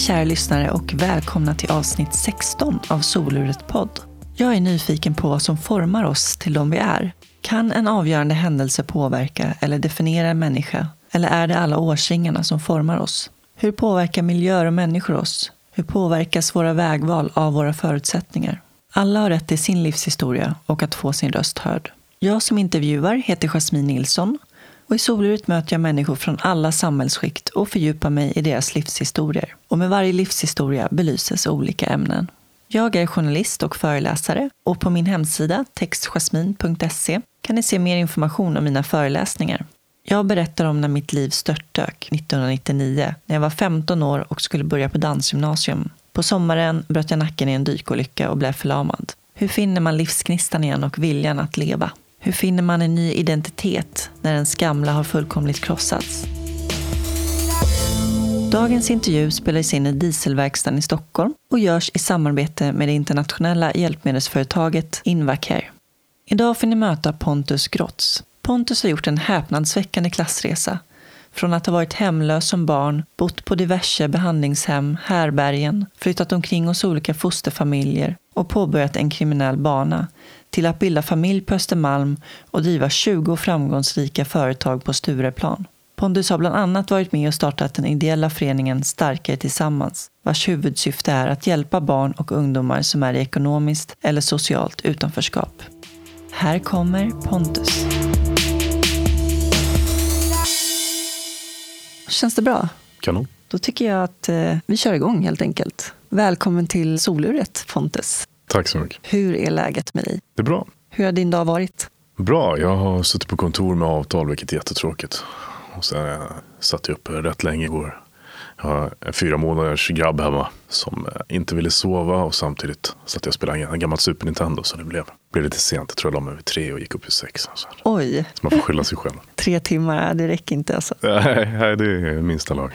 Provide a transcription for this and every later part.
Hej kära lyssnare och välkomna till avsnitt 16 av Soluret podd. Jag är nyfiken på vad som formar oss till de vi är. Kan en avgörande händelse påverka eller definiera en människa? Eller är det alla årsringarna som formar oss? Hur påverkar miljöer och människor oss? Hur påverkas våra vägval av våra förutsättningar? Alla har rätt till sin livshistoria och att få sin röst hörd. Jag som intervjuar heter Jasmine Nilsson och i Soluret möter jag människor från alla samhällsskikt och fördjupar mig i deras livshistorier. Och med varje livshistoria belyses olika ämnen. Jag är journalist och föreläsare och på min hemsida textjasmin.se kan ni se mer information om mina föreläsningar. Jag berättar om när mitt liv störtdök 1999 när jag var 15 år och skulle börja på dansgymnasium. På sommaren bröt jag nacken i en dykolycka och blev förlamad. Hur finner man livsgnistan igen och viljan att leva? Hur finner man en ny identitet när ens gamla har fullkomligt krossats? Dagens intervju spelas in i Dieselverkstaden i Stockholm och görs i samarbete med det internationella hjälpmedelsföretaget Invacare. Idag får ni möta Pontus Grotz. Pontus har gjort en häpnadsväckande klassresa. Från att ha varit hemlös som barn, bott på diverse behandlingshem, härbergen, flyttat omkring hos olika fosterfamiljer och påbörjat en kriminell bana till att bilda familj på Östermalm och driva 20 framgångsrika företag på Stureplan. Pondus har bland annat varit med och startat den ideella föreningen Starkare Tillsammans, vars huvudsyfte är att hjälpa barn och ungdomar som är i ekonomiskt eller socialt utanförskap. Här kommer Pontus. Känns det bra? Kanon. Då tycker jag att eh, vi kör igång helt enkelt. Välkommen till soluret, Pontus. Tack så mycket. Hur är läget med dig? Det är bra. Hur har din dag varit? Bra. Jag har suttit på kontor med avtal, vilket är jättetråkigt. Och sen jag satt jag uppe rätt länge igår. Jag har en fyra månaders grabb hemma som eh, inte ville sova och samtidigt satt jag och spelade en gammal Super Nintendo så det blev, blev lite sent. Jag tror jag la mig vid tre och gick upp vid sex. Så, Oj, så man får skylla sig själv. tre timmar, det räcker inte alltså. Nej, det är minsta lag.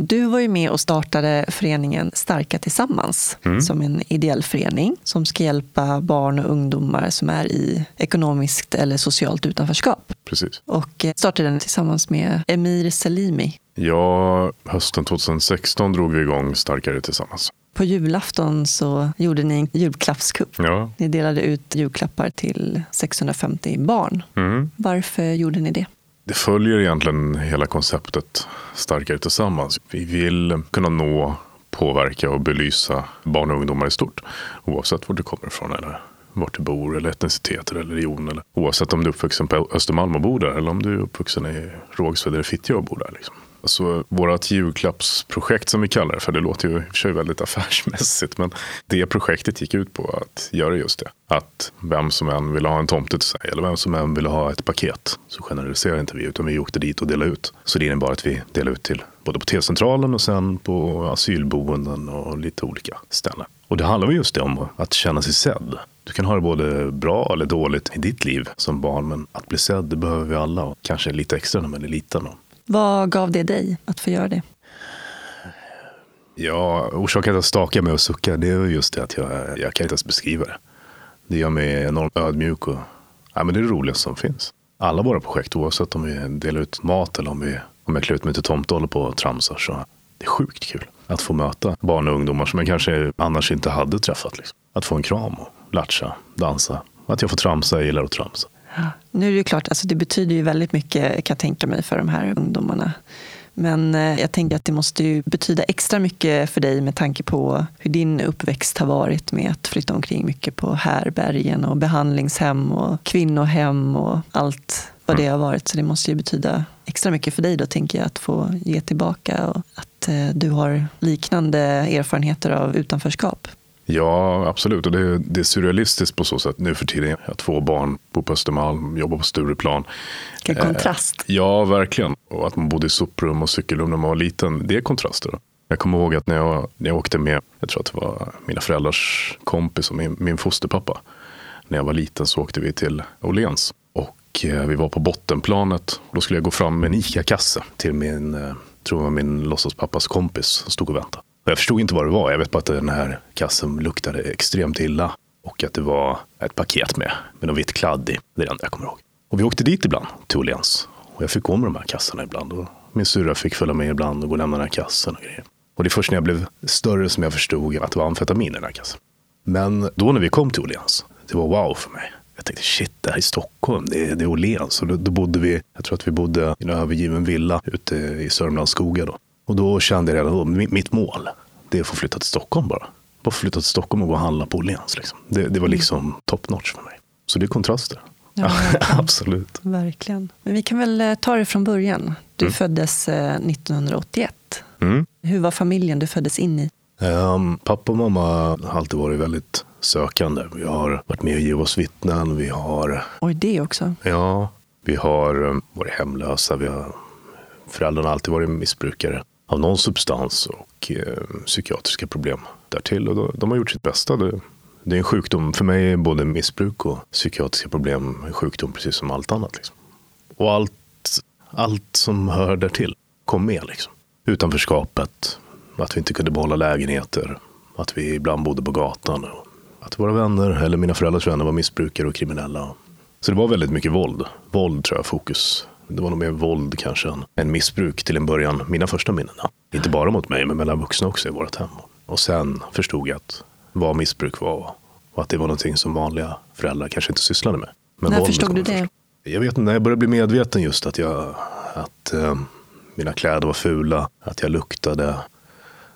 Du var ju med och startade föreningen Starka Tillsammans Mm. som en ideell förening som ska hjälpa barn och ungdomar som är i ekonomiskt eller socialt utanförskap. Precis. Och eh, startade den tillsammans med Emir Selimi. Ja, hösten 2016 drog vi igång Starkare Tillsammans. På julafton så gjorde ni en julklappskupp. Ja, Ni delade ut julklappar till 650 barn. mm. Varför gjorde ni det? Det följer egentligen hela konceptet Starkare tillsammans. Vi vill kunna nå, påverka och belysa barn och ungdomar i stort. Oavsett var du kommer ifrån eller vart du bor eller etnicitet eller religion. Eller, oavsett om du är uppvuxen på Östermalm och bor där eller om du är uppvuxen i Rågsved eller Fittja och bor där. Liksom. Alltså, så vårt julklappsprojekt som vi kallar det för, det låter ju i och för sig väldigt affärsmässigt, men det projektet gick ut på att göra just det. Att vem som än ville ha en tomte till sig eller vem som än ville ha ett paket så generaliserar inte vi utan vi åkte dit och delade ut. Så det innebar att vi delade ut till både på T-centralen och sen på asylboenden och lite olika ställen. Och det handlar just det om att känna sig sedd. Du kan ha det både bra eller dåligt i ditt liv som barn, men att bli sedd det behöver vi alla och kanske lite extra när man är liten. Vad gav det dig att få göra det? Ja, orsaken till att jag stakar mig och suckar det är just det att jag, jag kan inte ens beskriva det. Det gör mig enormt ödmjuk och ja, men det är det roligaste som finns. Alla våra projekt, oavsett om vi delar ut mat eller om, vi, om jag klär ut mig till tomte och håller på och tramsar, så det är sjukt kul att få möta barn och ungdomar som jag kanske annars inte hade träffat. Liksom. Att få en kram och latcha, dansa. Att jag får tramsa, jag gillar att tramsa. Nu är det klart, alltså det betyder ju väldigt mycket kan jag tänka mig för de här ungdomarna. Men eh, jag tänker att det måste ju betyda extra mycket för dig med tanke på hur din uppväxt har varit med att flytta omkring mycket på härbergen och behandlingshem och kvinnohem och allt vad det har varit. Så det måste ju betyda extra mycket för dig då tänker jag att få ge tillbaka och att eh, du har liknande erfarenheter av utanförskap. Ja, absolut. Och det, det är surrealistiskt på så sätt nu för tiden. Jag har två barn, bor på Östermalm, jobbar på Stureplan. Vilken Eh, kontrast. Ja, verkligen. Och att man bodde i soprum och cykelrum när man var liten, det är kontraster. Jag kommer ihåg att när jag, när jag åkte med, jag tror att det var mina föräldrars kompis och min, min fosterpappa. När jag var liten så åkte vi till Åhléns. Och eh, vi var på bottenplanet. Då skulle jag gå fram med en ICA-kasse till min, eh, tror var min låtsaspappas kompis som stod och väntade. Och jag förstod inte vad det var. Jag vet bara att den här kassen luktade extremt illa. Och att det var ett paket med, med något vitt kladd i. Det är det enda jag kommer ihåg. Och vi åkte dit ibland, till Åhléns. Och jag fick gå med de här kassarna ibland. Och min syrra fick följa med ibland och gå och lämna den här kassen och grejer. Och det är först när jag blev större som jag förstod att det var amfetamin i den här kassen. Men då när vi kom till Åhléns, det var wow för mig. Jag tänkte shit, det här är Stockholm, det är, det är Åhléns. Och då, då bodde vi, jag tror att vi bodde i en övergiven villa ute i Sörmlands skogar då. Och då kände jag redan då, mitt mål, det är att få flytta till Stockholm bara. Bara flytta till Stockholm och gå och handla på Åhléns. Liksom. Det, det var liksom top notch för mig. Så det är kontraster. Ja, Absolut. Verkligen. Men vi kan väl eh, ta det från början. Du Mm. föddes eh, 1981. Mm. Hur var familjen du föddes in i? Ehm, pappa och mamma har alltid varit väldigt sökande. Vi har varit med och givit oss vittnen. Vi har, Oj, det också. ja, vi har eh, varit hemlösa. Vi har, föräldrarna har alltid varit missbrukare av någon substans och eh, psykiatriska problem därtill. Och de, de har gjort sitt bästa. Det, det är en sjukdom. För mig är både missbruk och psykiatriska problem en sjukdom precis som allt annat. Liksom. Och allt, allt som hör därtill kom med. Liksom. Utanförskapet, att vi inte kunde behålla lägenheter, att vi ibland bodde på gatan. Och att våra vänner, eller mina föräldrars vänner, var missbrukare och kriminella. Så det var väldigt mycket våld. Våld tror jag fokus. Det var nog mer våld kanske än, än missbruk till en början. Mina första minnen. Inte bara mot mig, men mellan vuxna också i vårt hem. Och sen förstod jag att vad missbruk var och att det var någonting som vanliga föräldrar kanske inte sysslade med. Men När förstod du det? först. Jag vet inte, när jag började bli medveten just att, jag, att eh, mina kläder var fula, att jag luktade,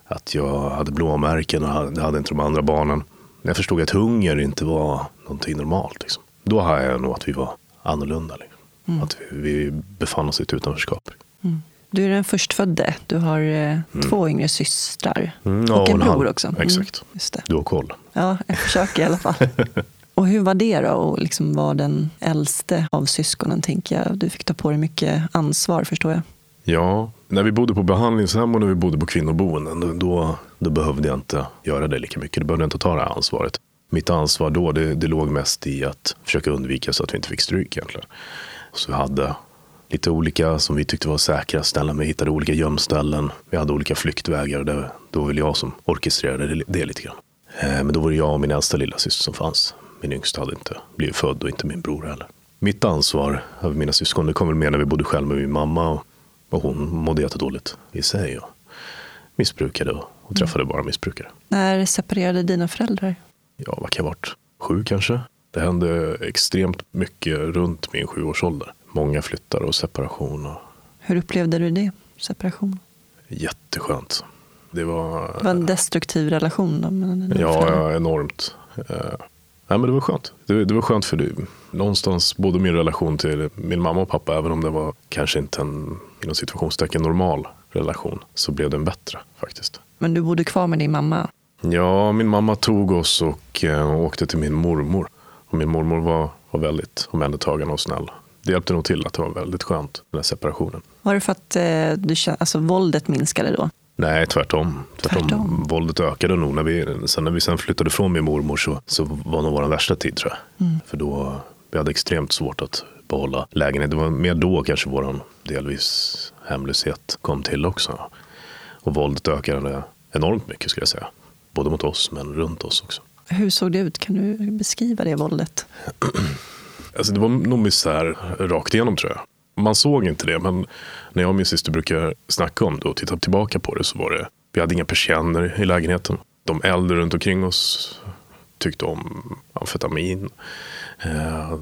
att jag hade blåmärken och hade- det hade inte de andra barnen. När jag förstod att hunger inte var någonting normalt. Liksom. Då hade jag nog att vi var annorlunda. Liksom. Mm. Att vi, befann oss i ett utanförskap. Du är den förstfödde. Du har eh, två yngre systrar. Mm, ja, och en bror också. Mm, Exakt. Du har koll. Ja, jag försöker i alla fall. Och hur var det då att liksom vara den äldste av syskonen? tänker jag. Du fick ta på dig mycket ansvar förstår jag. Ja, när vi bodde på behandlingshem och när vi bodde på kvinnoboenden, då- då, då behövde jag inte göra det lika mycket. Då behövde jag inte ta det här ansvaret. Mitt ansvar då, det, det låg mest i att försöka undvika så att vi inte fick stryk egentligen. Så vi hade lite olika som vi tyckte var säkra ställen. Vi hittade olika gömställen. Vi hade olika flyktvägar. Det, då var väl jag som orkestrerade det, lite grann. Eh, Men då var det jag och min äldsta lilla syster som fanns. Min yngsta hade inte blivit född och inte min bror heller. Mitt ansvar över mina syskon, det kom väl med när vi bodde själv med min mamma. Och, och hon mådde jättedåligt i sig. Och missbrukade och, och träffade bara missbrukare. När separerade dina föräldrar? Ja, vad kan jag ha varit? Sju kanske? Det hände extremt mycket runt min sjuårsålder. Många flyttar och separation. Och Hur upplevde du det? Separation? jätteskönt. Det var... Det var en destruktiv relation då? dina Ja, ja enormt. Eh, nej, men det var skönt. Det, det var skönt för det, någonstans både min relation till min mamma och pappa, även om det var kanske inte en inom situationstecken normal relation, så blev den bättre faktiskt. Men du bodde kvar med din mamma? Ja, min mamma tog oss och eh, åkte till min mormor. Och min mormor var, var väldigt omhändertagande och snäll. Det hjälpte nog till att det var väldigt skönt, den här separationen. Var det för att eh, du, alltså, våldet minskade då? Nej, tvärtom. tvärtom. Tvärtom. Våldet ökade nog. När vi, sen när vi sen flyttade från min mormor så, så var nog vår värsta tid tror jag. För då vi hade extremt svårt att behålla lägenhet. Det var mer då kanske vår delvis hemlöshet kom till också. Och våldet ökade enormt mycket skulle jag säga. Både mot oss men runt oss också. Hur såg det ut? Kan du beskriva det våldet? Alltså det var nog misär rakt igenom tror jag. Man såg inte det, men när jag och min syster brukar snacka om det och titta tillbaka på det så var det, vi hade inga persienner i lägenheten. De äldre runt omkring oss tyckte om amfetamin. Eh,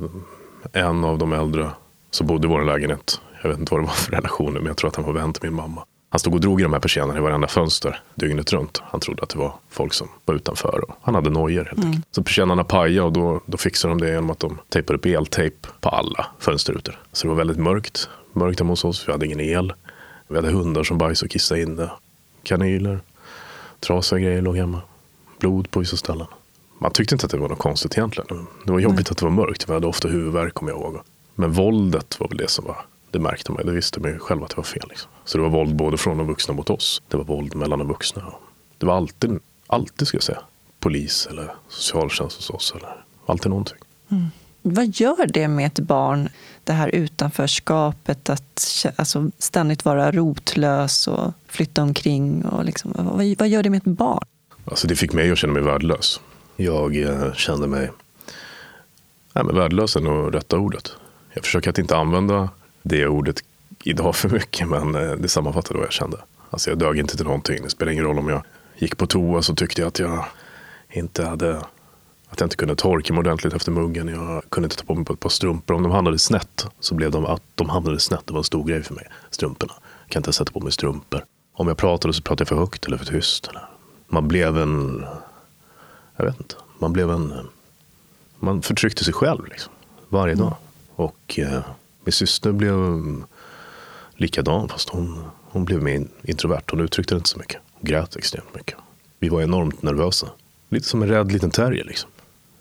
en av de äldre som bodde i vår lägenhet, jag vet inte vad det var för relationer, men jag tror att han var vän till min mamma. Han stod och drog i de här persiennerna i varenda fönster dygnet runt. Han trodde att det var folk som var utanför och han hade nojor helt enkelt. Så persiennerna pajade och då, då fixade de det genom att de tejpade upp eltejp på alla fönsterrutor. Så det var väldigt mörkt. Mörkt hemma hos oss, vi hade ingen el. Vi hade hundar som bajsade och kissade in det. Kanyler, trasiga grejer låg hemma. Blod på vissa ställen. Man tyckte inte att det var något konstigt egentligen. Det var jobbigt att det var mörkt. Vi hade ofta huvudvärk kommer jag ihåg. Men våldet var väl det som var, det märkte man. Det visste man ju själv att det var fel. Liksom. Så det var våld både från de vuxna mot oss. Det var våld mellan de vuxna. Det var alltid, alltid ska jag säga, polis eller socialtjänst hos oss. Eller alltid någonting. Vad gör det med ett barn, det här utanförskapet, att alltså, ständigt vara rotlös och flytta omkring? Och liksom, vad, vad gör det med ett barn? Alltså det fick mig att känna mig värdelös. Jag eh, kände mig nej, men värdelös är nog rätta ordet. Jag försöker att inte använda det ordet idag för mycket, men eh, det sammanfattar vad jag kände. Alltså jag dög inte till någonting. Det spelar ingen roll om jag gick på toa så tyckte jag att jag inte hade att jag inte kunde torka mig ordentligt efter muggen. Jag kunde inte ta på mig på ett par strumpor. Om de hamnade snett så blev de att de hamnade snett. Det var en stor grej för mig. Strumporna. Jag kan inte sätta på mig strumpor. Om jag pratade så pratade jag för högt eller för tyst. Eller. Man blev en... Jag vet inte. Man blev en... Man förtryckte sig själv liksom. Varje dag. Och eh, min syster blev likadan. Fast hon, hon blev mer introvert. Hon uttryckte det inte så mycket. Hon grät extremt mycket. Vi var enormt nervösa. Lite som en rädd liten terrier. Liksom.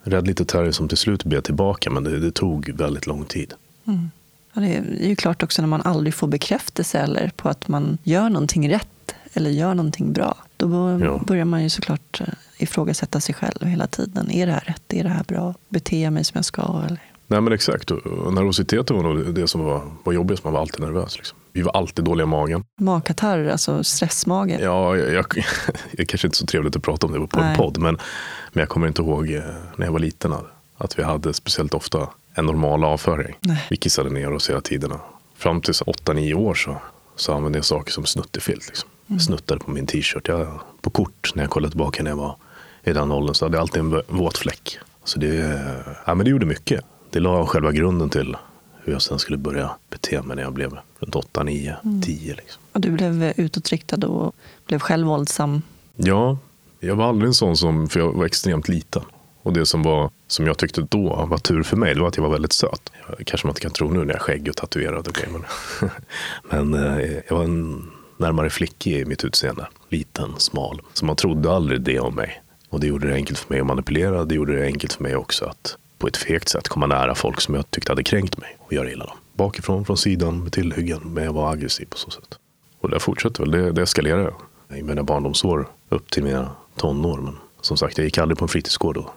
En rädd liten terrier som till slut blev tillbaka. Men det, det tog väldigt lång tid. Mm. Ja, det är ju klart också när man aldrig får bekräftelse eller på att man gör någonting rätt eller gör någonting bra. Då ja. börjar man ju såklart eh, ifrågasätta sig själv hela tiden. Är det här rätt? Är det här bra? Beter jag mig som jag ska? Eller? Nej men exakt. Och nervositeten var nog det som var, var jobbigast. Man var alltid nervös. Liksom. Vi var alltid dåliga i magen. Magkatarr, alltså stressmage? Ja, jag, jag, jag kanske inte så trevligt att prata om det på Nej. en podd. Men, men jag kommer inte ihåg eh, när jag var liten att vi hade speciellt ofta en normal avföring. Nej. Vi kissade ner oss hela tiden. Fram till 8-9 år så, så använde jag saker som snuttefilt. Liksom. Mm. Snuttade på min t-shirt. Jag, på kort, när jag kollade tillbaka när jag var i den åldern, så hade jag alltid en våt fläck. Så det, ja, men det gjorde mycket. Det la själva grunden till hur jag sen skulle börja bete mig när jag blev runt 8, 9, mm. 10. Liksom. Och du blev utåtriktad och blev själv våldsam? Ja, jag var aldrig en sån som, för jag var extremt liten. Och det som, var, som jag tyckte då var tur för mig, det var att jag var väldigt söt. Kanske man inte kan tro nu när jag är skägg och tatuerad. Och men men eh, jag var en närmare flickig i mitt utseende. Liten, smal. Så man trodde aldrig det om mig. Och det gjorde det enkelt för mig att manipulera. Det gjorde det enkelt för mig också att på ett fegt sätt komma nära folk som jag tyckte hade kränkt mig och göra illa dem. Bakifrån, från sidan, med tillhyggen, men jag var aggressiv på så sätt. Och det fortsatte väl, det, det eskalerade i mina barndomsår upp till mina tonår. Men som sagt, jag gick aldrig på en fritidsgård och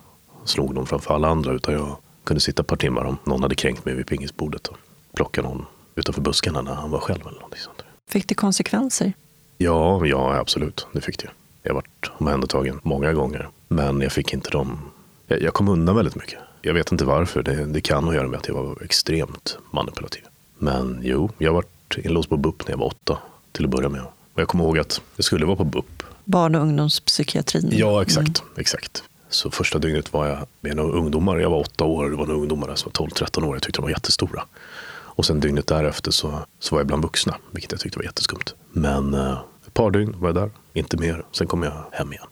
slog någon framför alla andra utan jag kunde sitta ett par timmar om någon hade kränkt mig vid pingisbordet och plocka någon utanför buskarna när han var själv eller sånt. Fick det konsekvenser? Ja, ja absolut. Det fick det. Jag varit omhändertagen många gånger. Men jag fick inte dem. Jag, jag kom undan väldigt mycket. Jag vet inte varför. Det, det kan ha att göra med att jag var extremt manipulativ. Men jo, jag varit inlåst på BUP när jag var åtta till att börja med. Och jag kommer ihåg att jag skulle vara på BUP. Barn och ungdomspsykiatrin. Ja, exakt. Mm. exakt. Så första dygnet var jag med några ungdomar. Jag var åtta år och det var några ungdomar som var 12-13 år. Jag tyckte de var jättestora. Och sen dygnet därefter så, så var jag bland vuxna, vilket jag tyckte var jätteskumt. Men eh, ett par dygn var jag där, inte mer. Sen kom jag hem igen.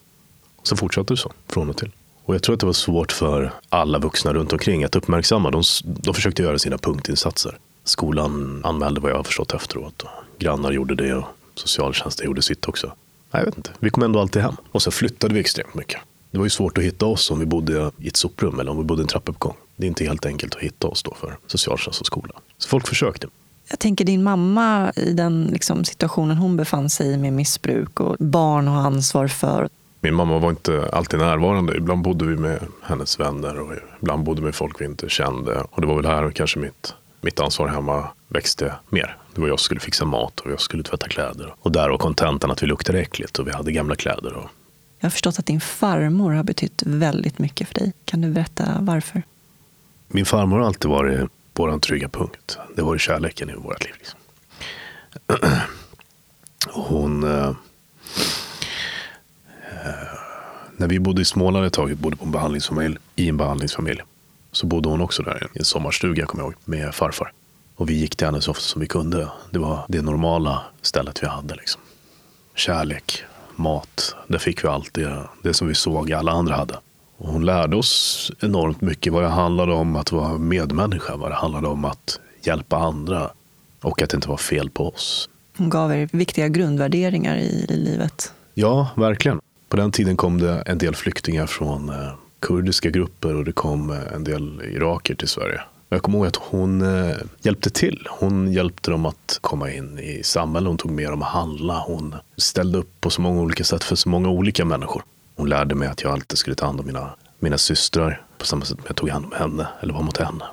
Så fortsatte det så, från och till. Och jag tror att det var svårt för alla vuxna runt omkring att uppmärksamma. De, de försökte göra sina punktinsatser. Skolan anmälde vad jag har förstått efteråt. Och grannar gjorde det och socialtjänsten gjorde sitt också. Nej, jag vet inte. Vi kom ändå alltid hem. Och så flyttade vi extremt mycket. Det var ju svårt att hitta oss om vi bodde i ett soprum eller om vi bodde i en trappuppgång. Det är inte helt enkelt att hitta oss då för socialtjänst och skola. Så folk försökte. Jag tänker din mamma i den liksom, situationen hon befann sig i med missbruk och barn har ansvar för. Min mamma var inte alltid närvarande. Ibland bodde vi med hennes vänner och ibland bodde vi med folk vi inte kände. Och det var väl här kanske mitt, mitt ansvar hemma växte mer. Det var jag som skulle fixa mat och jag skulle tvätta kläder. Och där var kontentan att vi luktade äckligt och vi hade gamla kläder. Och... Jag har förstått att din farmor har betytt väldigt mycket för dig. Kan du berätta varför? Min farmor har alltid varit vår trygga punkt. Det var kärleken i vårt liv. Liksom. Hon... Eh, när vi bodde i Småland ett tag, vi bodde på en behandlingsfamilj, i en behandlingsfamilj, så bodde hon också där i en sommarstuga, kommer jag ihåg, med farfar. Och vi gick till henne så ofta som vi kunde. Det var det normala stället vi hade. Liksom. Kärlek, mat, där fick vi allt det, det som vi såg alla andra hade. Och hon lärde oss enormt mycket vad det handlade om att vara medmänniska, vad det handlade om att hjälpa andra och att det inte var fel på oss. Hon gav er viktiga grundvärderingar i, i livet. Ja, verkligen. På den tiden kom det en del flyktingar från eh, kurdiska grupper och det kom eh, en del iraker till Sverige. Jag kommer ihåg att hon eh, hjälpte till. Hon hjälpte dem att komma in i samhället. Hon tog med dem att handla. Hon ställde upp på så många olika sätt för så många olika människor. Hon lärde mig att jag alltid skulle ta hand om mina, mina systrar på samma sätt som jag tog hand om henne eller var mot henne.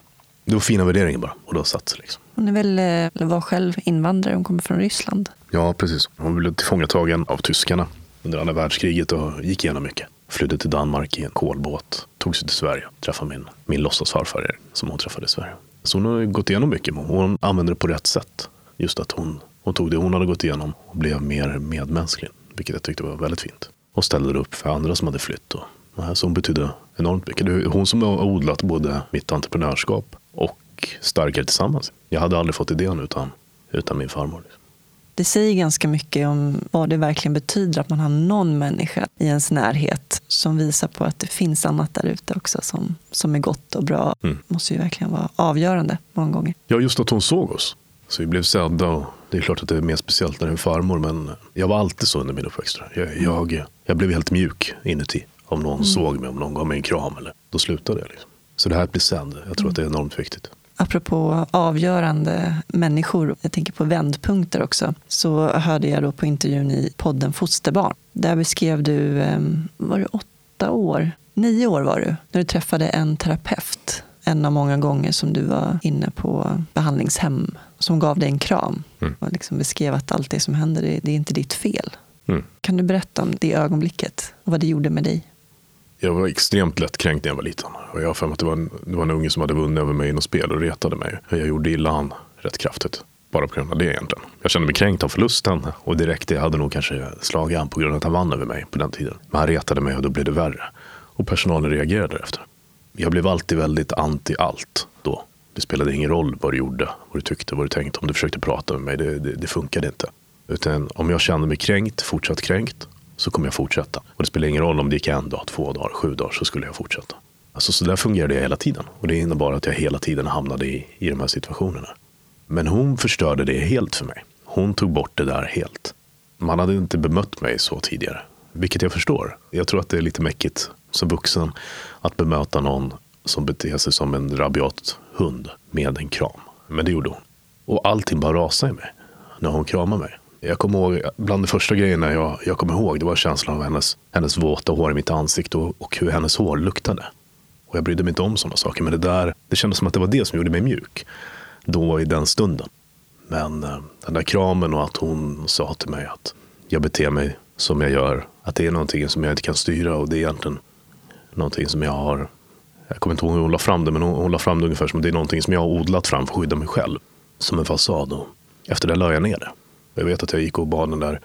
Det var fina värderingar bara och det har satt sig. Liksom. Hon är väl, eller var själv invandrare, hon kommer från Ryssland? Ja, precis. Hon blev tillfångatagen av tyskarna under andra världskriget och gick igenom mycket. Flydde till Danmark i en kolbåt, tog sig till Sverige, träffade min, min låtsasfarfar som hon träffade i Sverige. Så hon har gått igenom mycket, men hon använde det på rätt sätt. Just att hon, Hon tog det hon hade gått igenom och blev mer medmänsklig. Vilket jag tyckte var väldigt fint. Och ställde upp för andra som hade flytt. Och, så hon betydde enormt mycket. Det är hon som har odlat både mitt entreprenörskap och Starkare Tillsammans. Jag hade aldrig fått idén utan, utan min farmor. Det säger ganska mycket om vad det verkligen betyder att man har någon människa i ens närhet som visar på att det finns annat där ute också som, som är gott och bra. Mm. måste ju verkligen vara avgörande många gånger. Ja, just att hon såg oss. Så vi blev sedda. Och det är klart att det är mer speciellt när det är en farmor, men jag var alltid så under min uppväxt. Jag, jag, jag blev helt mjuk inuti. Om någon mm. såg mig, om någon gav mig en kram. Eller, då slutade jag. Liksom. Så det här att bli sedd, jag tror mm. att det är enormt viktigt. Apropå avgörande människor, jag tänker på vändpunkter också, så hörde jag då på intervjun i podden Fosterbarn. Där beskrev du, ehm, var det åtta år? Nio år var du, när du träffade en terapeut. En av många gånger som du var inne på behandlingshem som gav dig en kram mm. och liksom beskrev att allt det som händer, det är inte ditt fel. Mm. Kan du berätta om det ögonblicket och vad det gjorde med dig? Jag var extremt lättkränkt när jag var liten. Och jag har för mig att det var, en, det var en unge som hade vunnit över mig i något spel och retade mig. Jag gjorde illa han rätt kraftigt. Bara på grund av det egentligen. Jag kände mig kränkt av förlusten och direkt jag hade nog kanske slagit han på grund av att han vann över mig på den tiden. Men han retade mig och då blev det värre. Och personalen reagerade efter. Jag blev alltid väldigt anti allt då. Det spelade ingen roll vad du gjorde, vad du tyckte, vad du tänkte. Om du försökte prata med mig, det, det, det funkade inte. Utan om jag kände mig kränkt, fortsatt kränkt, så kommer jag fortsätta. Och det spelar ingen roll om det gick en dag, två dagar, sju dagar, så skulle jag fortsätta. Alltså, så där fungerade jag hela tiden. Och det innebar att jag hela tiden hamnade i, i de här situationerna. Men hon förstörde det helt för mig. Hon tog bort det där helt. Man hade inte bemött mig så tidigare. Vilket jag förstår. Jag tror att det är lite mäckigt som vuxen att bemöta någon som beter sig som en rabiat hund med en kram. Men det gjorde hon. Och allting bara rasade i mig när hon kramade mig. Jag kommer ihåg, bland de första grejerna jag, jag kommer ihåg, det var känslan av hennes, hennes våta hår i mitt ansikte och, och hur hennes hår luktade. Och jag brydde mig inte om sådana saker, men det där, det kändes som att det var det som gjorde mig mjuk. Då i den stunden. Men eh, den där kramen och att hon sa till mig att jag beter mig som jag gör, att det är någonting som jag inte kan styra och det är egentligen någonting som jag har jag kommer inte ihåg hur hon la fram det, men hon, hon la fram det ungefär som att det är någonting som jag har odlat fram för att skydda mig själv. Som en fasad. Och efter det la jag ner det. Jag vet att jag gick och bad den där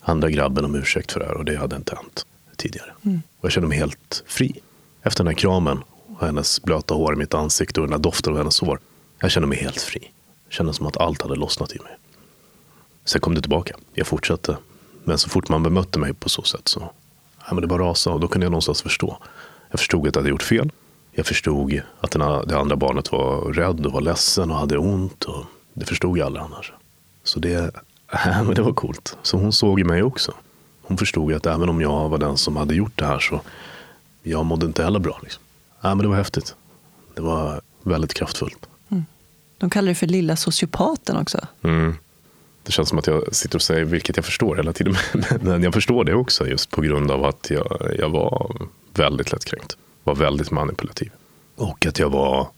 andra grabben om ursäkt för det här och det hade inte hänt tidigare. Mm. Och jag kände mig helt fri. Efter den här kramen och hennes blöta hår i mitt ansikte och den där doften av hennes hår. Jag kände mig helt fri. Det kändes som att allt hade lossnat i mig. Sen kom det tillbaka. Jag fortsatte. Men så fort man bemötte mig på så sätt så ja, men det bara rasade och då kunde jag någonstans förstå. Jag förstod att jag hade gjort fel. Jag förstod att den, det andra barnet var rädd och var ledsen och hade ont. Och det förstod ju alla annars. Så det, men det var coolt. Så hon såg i mig också. Hon förstod att även om jag var den som hade gjort det här så jag mådde inte heller bra. Liksom. Ja, men det var häftigt. Det var väldigt kraftfullt. Mm. De kallar det för lilla sociopaten också. Mm. Det känns som att jag sitter och säger vilket jag förstår hela tiden. Men jag förstår det också just på grund av att jag, jag var väldigt lättkränkt. Var väldigt manipulativ. Och att jag var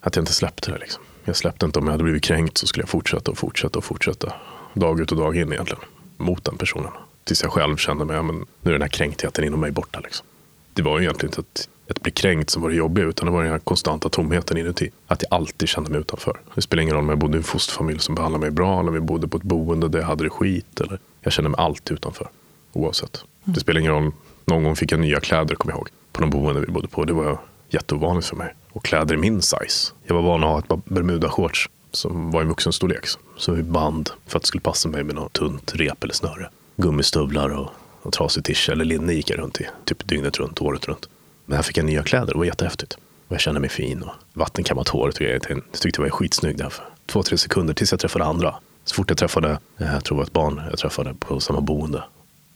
att jag inte släppte det. Liksom. Jag släppte inte om jag hade blivit kränkt så skulle jag fortsätta och fortsätta och fortsätta. Dag ut och dag in egentligen. Mot den personen. Tills jag själv kände mig, ja, men nu är den här kränktheten inom mig borta. Liksom. Det var egentligen inte ett, ett bli kränkt som var det jobbiga utan det var den här konstanta tomheten inuti. Att jag alltid kände mig utanför. Det spelar ingen roll om jag bodde i en fosterfamilj som behandlade mig bra eller om jag bodde på ett boende där jag hade det skit. Eller, jag kände mig alltid utanför. Oavsett. Mm. Det spelar ingen roll. Någon gång fick jag nya kläder, kommer jag ihåg. På de boende vi bodde på. Det var jätteovanligt för mig. Och kläder i min size. Jag var van att ha ett par bermudashorts som var i vuxenstorlek. Så i band för att det skulle passa mig med något tunt rep eller snöre. Gummistövlar och, och trasig tisha eller linne gick jag runt i. Typ dygnet runt, året runt. Men här fick jag nya kläder. Det var jättehäftigt. Och jag kände mig fin och vattenkammat håret och grejer. Jag tyckte jag var skitsnygg där för två, tre sekunder tills jag träffade andra. Så fort jag träffade, eh, jag tror det var ett barn jag träffade på samma boende,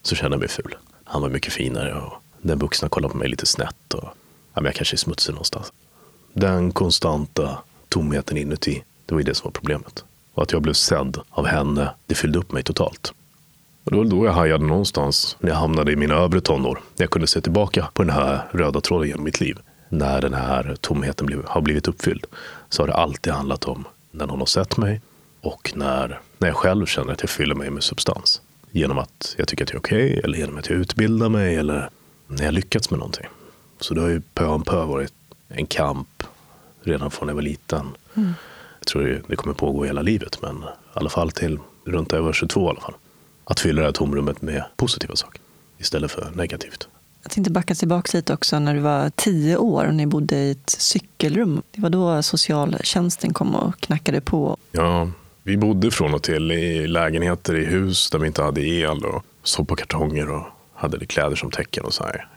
så kände jag mig ful. Han var mycket finare och den vuxna kollade på mig lite snett. Och ja, men jag kanske är smutsig någonstans. Den konstanta tomheten inuti, det var ju det som var problemet. Och att jag blev sedd av henne, det fyllde upp mig totalt. Och det var då jag hajade någonstans, när jag hamnade i mina övre tonår. När jag kunde se tillbaka på den här röda tråden genom mitt liv. När den här tomheten blev, har blivit uppfylld. Så har det alltid handlat om när någon har sett mig och när, när jag själv känner att jag fyller mig med substans. Genom att jag tycker att jag är okej, okay, eller genom att jag utbildar mig, eller när jag lyckats med någonting. Så det har ju pö om pö varit en kamp redan från när jag var liten. Mm. Jag tror det kommer pågå hela livet, men i alla fall till runt över 22 i alla fall. Att fylla det här tomrummet med positiva saker istället för negativt. Jag tänkte backa tillbaka lite också när du var tio år och ni bodde i ett cykelrum. Det var då socialtjänsten kom och knackade på. Ja, vi bodde från och till i lägenheter i hus där vi inte hade el och sov på kartonger och hade kläder som täcken och så här.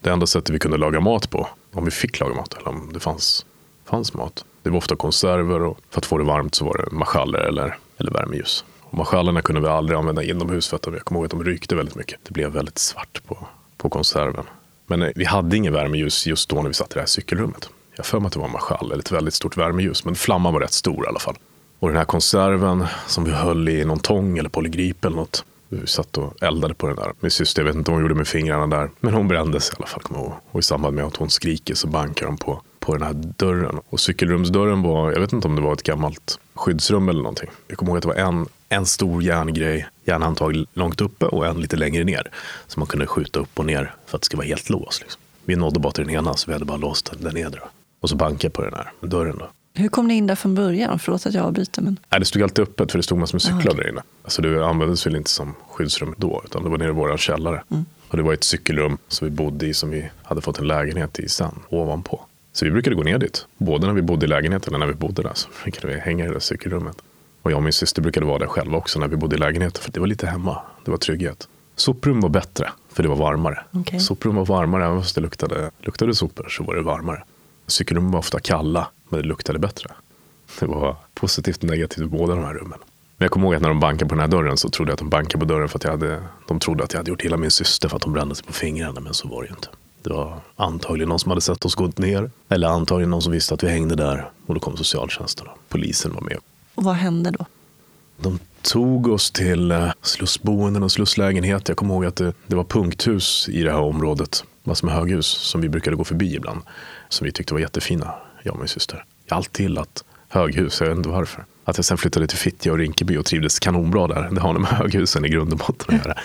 Det enda sättet vi kunde laga mat på, om vi fick laga mat eller om det fanns, fanns mat, det var ofta konserver och för att få det varmt så var det marschaller eller, eller värmeljus. Och marschallerna kunde vi aldrig använda inomhus för att jag kommer ihåg att de rykte väldigt mycket. Det blev väldigt svart på, på konserven. Men eh, vi hade ingen värmeljus just då när vi satt i det här cykelrummet. Jag för mig att det var en marschall, eller ett väldigt stort värmeljus, men flamman var rätt stor i alla fall. Och den här konserven som vi höll i någon tång eller polygrip eller något. Vi satt och eldade på den där. Min syster, jag vet inte vad hon gjorde med fingrarna där. Men hon brändes i alla fall, kommer jag ihåg. Och i samband med att hon skriker så bankar hon på, på den här dörren. Och cykelrumsdörren var, jag vet inte om det var ett gammalt skyddsrum eller någonting. Jag kommer ihåg att det var en, en stor järngrej, järnhandtag långt uppe och en lite längre ner. Som man kunde skjuta upp och ner för att det skulle vara helt låst. Liksom. Vi nådde bara till den ena så vi hade bara låst den nedre. Och så bankade på den här dörren. Då. Hur kom ni in där från början? Förlåt att jag avbryter. Men... Nej, det stod alltid öppet för det stod massor med cyklar där inne. Alltså det användes väl inte som skyddsrum då, utan det var nere i vår källare. Mm. Och det var ett cykelrum som vi bodde i som vi hade fått en lägenhet i sen, ovanpå. Så vi brukade gå ner dit, både när vi bodde i lägenheten och när vi bodde där. Så brukade vi hänga i det där cykelrummet. Och jag och min syster brukade vara där själva också när vi bodde i lägenheten, för det var lite hemma. Det var trygghet. Soprum var bättre, för det var varmare. Okay. Soprum var varmare, även fast det luktade, luktade sopor så var det varmare. Cykelrum var ofta kalla, men det luktade bättre. Det var positivt och negativt i båda de här rummen. Men jag kommer ihåg att när de bankade på den här dörren så trodde jag att de bankade på dörren för att jag hade, de trodde att jag hade gjort illa min syster för att hon brände sig på fingrarna, men så var det ju inte. Det var antagligen någon som hade sett oss gå ner. Eller antagligen någon som visste att vi hängde där. Och då kom socialtjänsten och polisen var med. Och vad hände då? De tog oss till eh, slussboenden och slusslägenhet. Jag kommer ihåg att det, det var punkthus i det här området. Massor med höghus som vi brukade gå förbi ibland. Som vi tyckte var jättefina, jag och min syster. Jag har alltid gillat höghus, jag vet inte varför. Att jag sen flyttade till Fittja och Rinkeby och trivdes kanonbra där. Det har nog med höghusen i grund och botten att göra.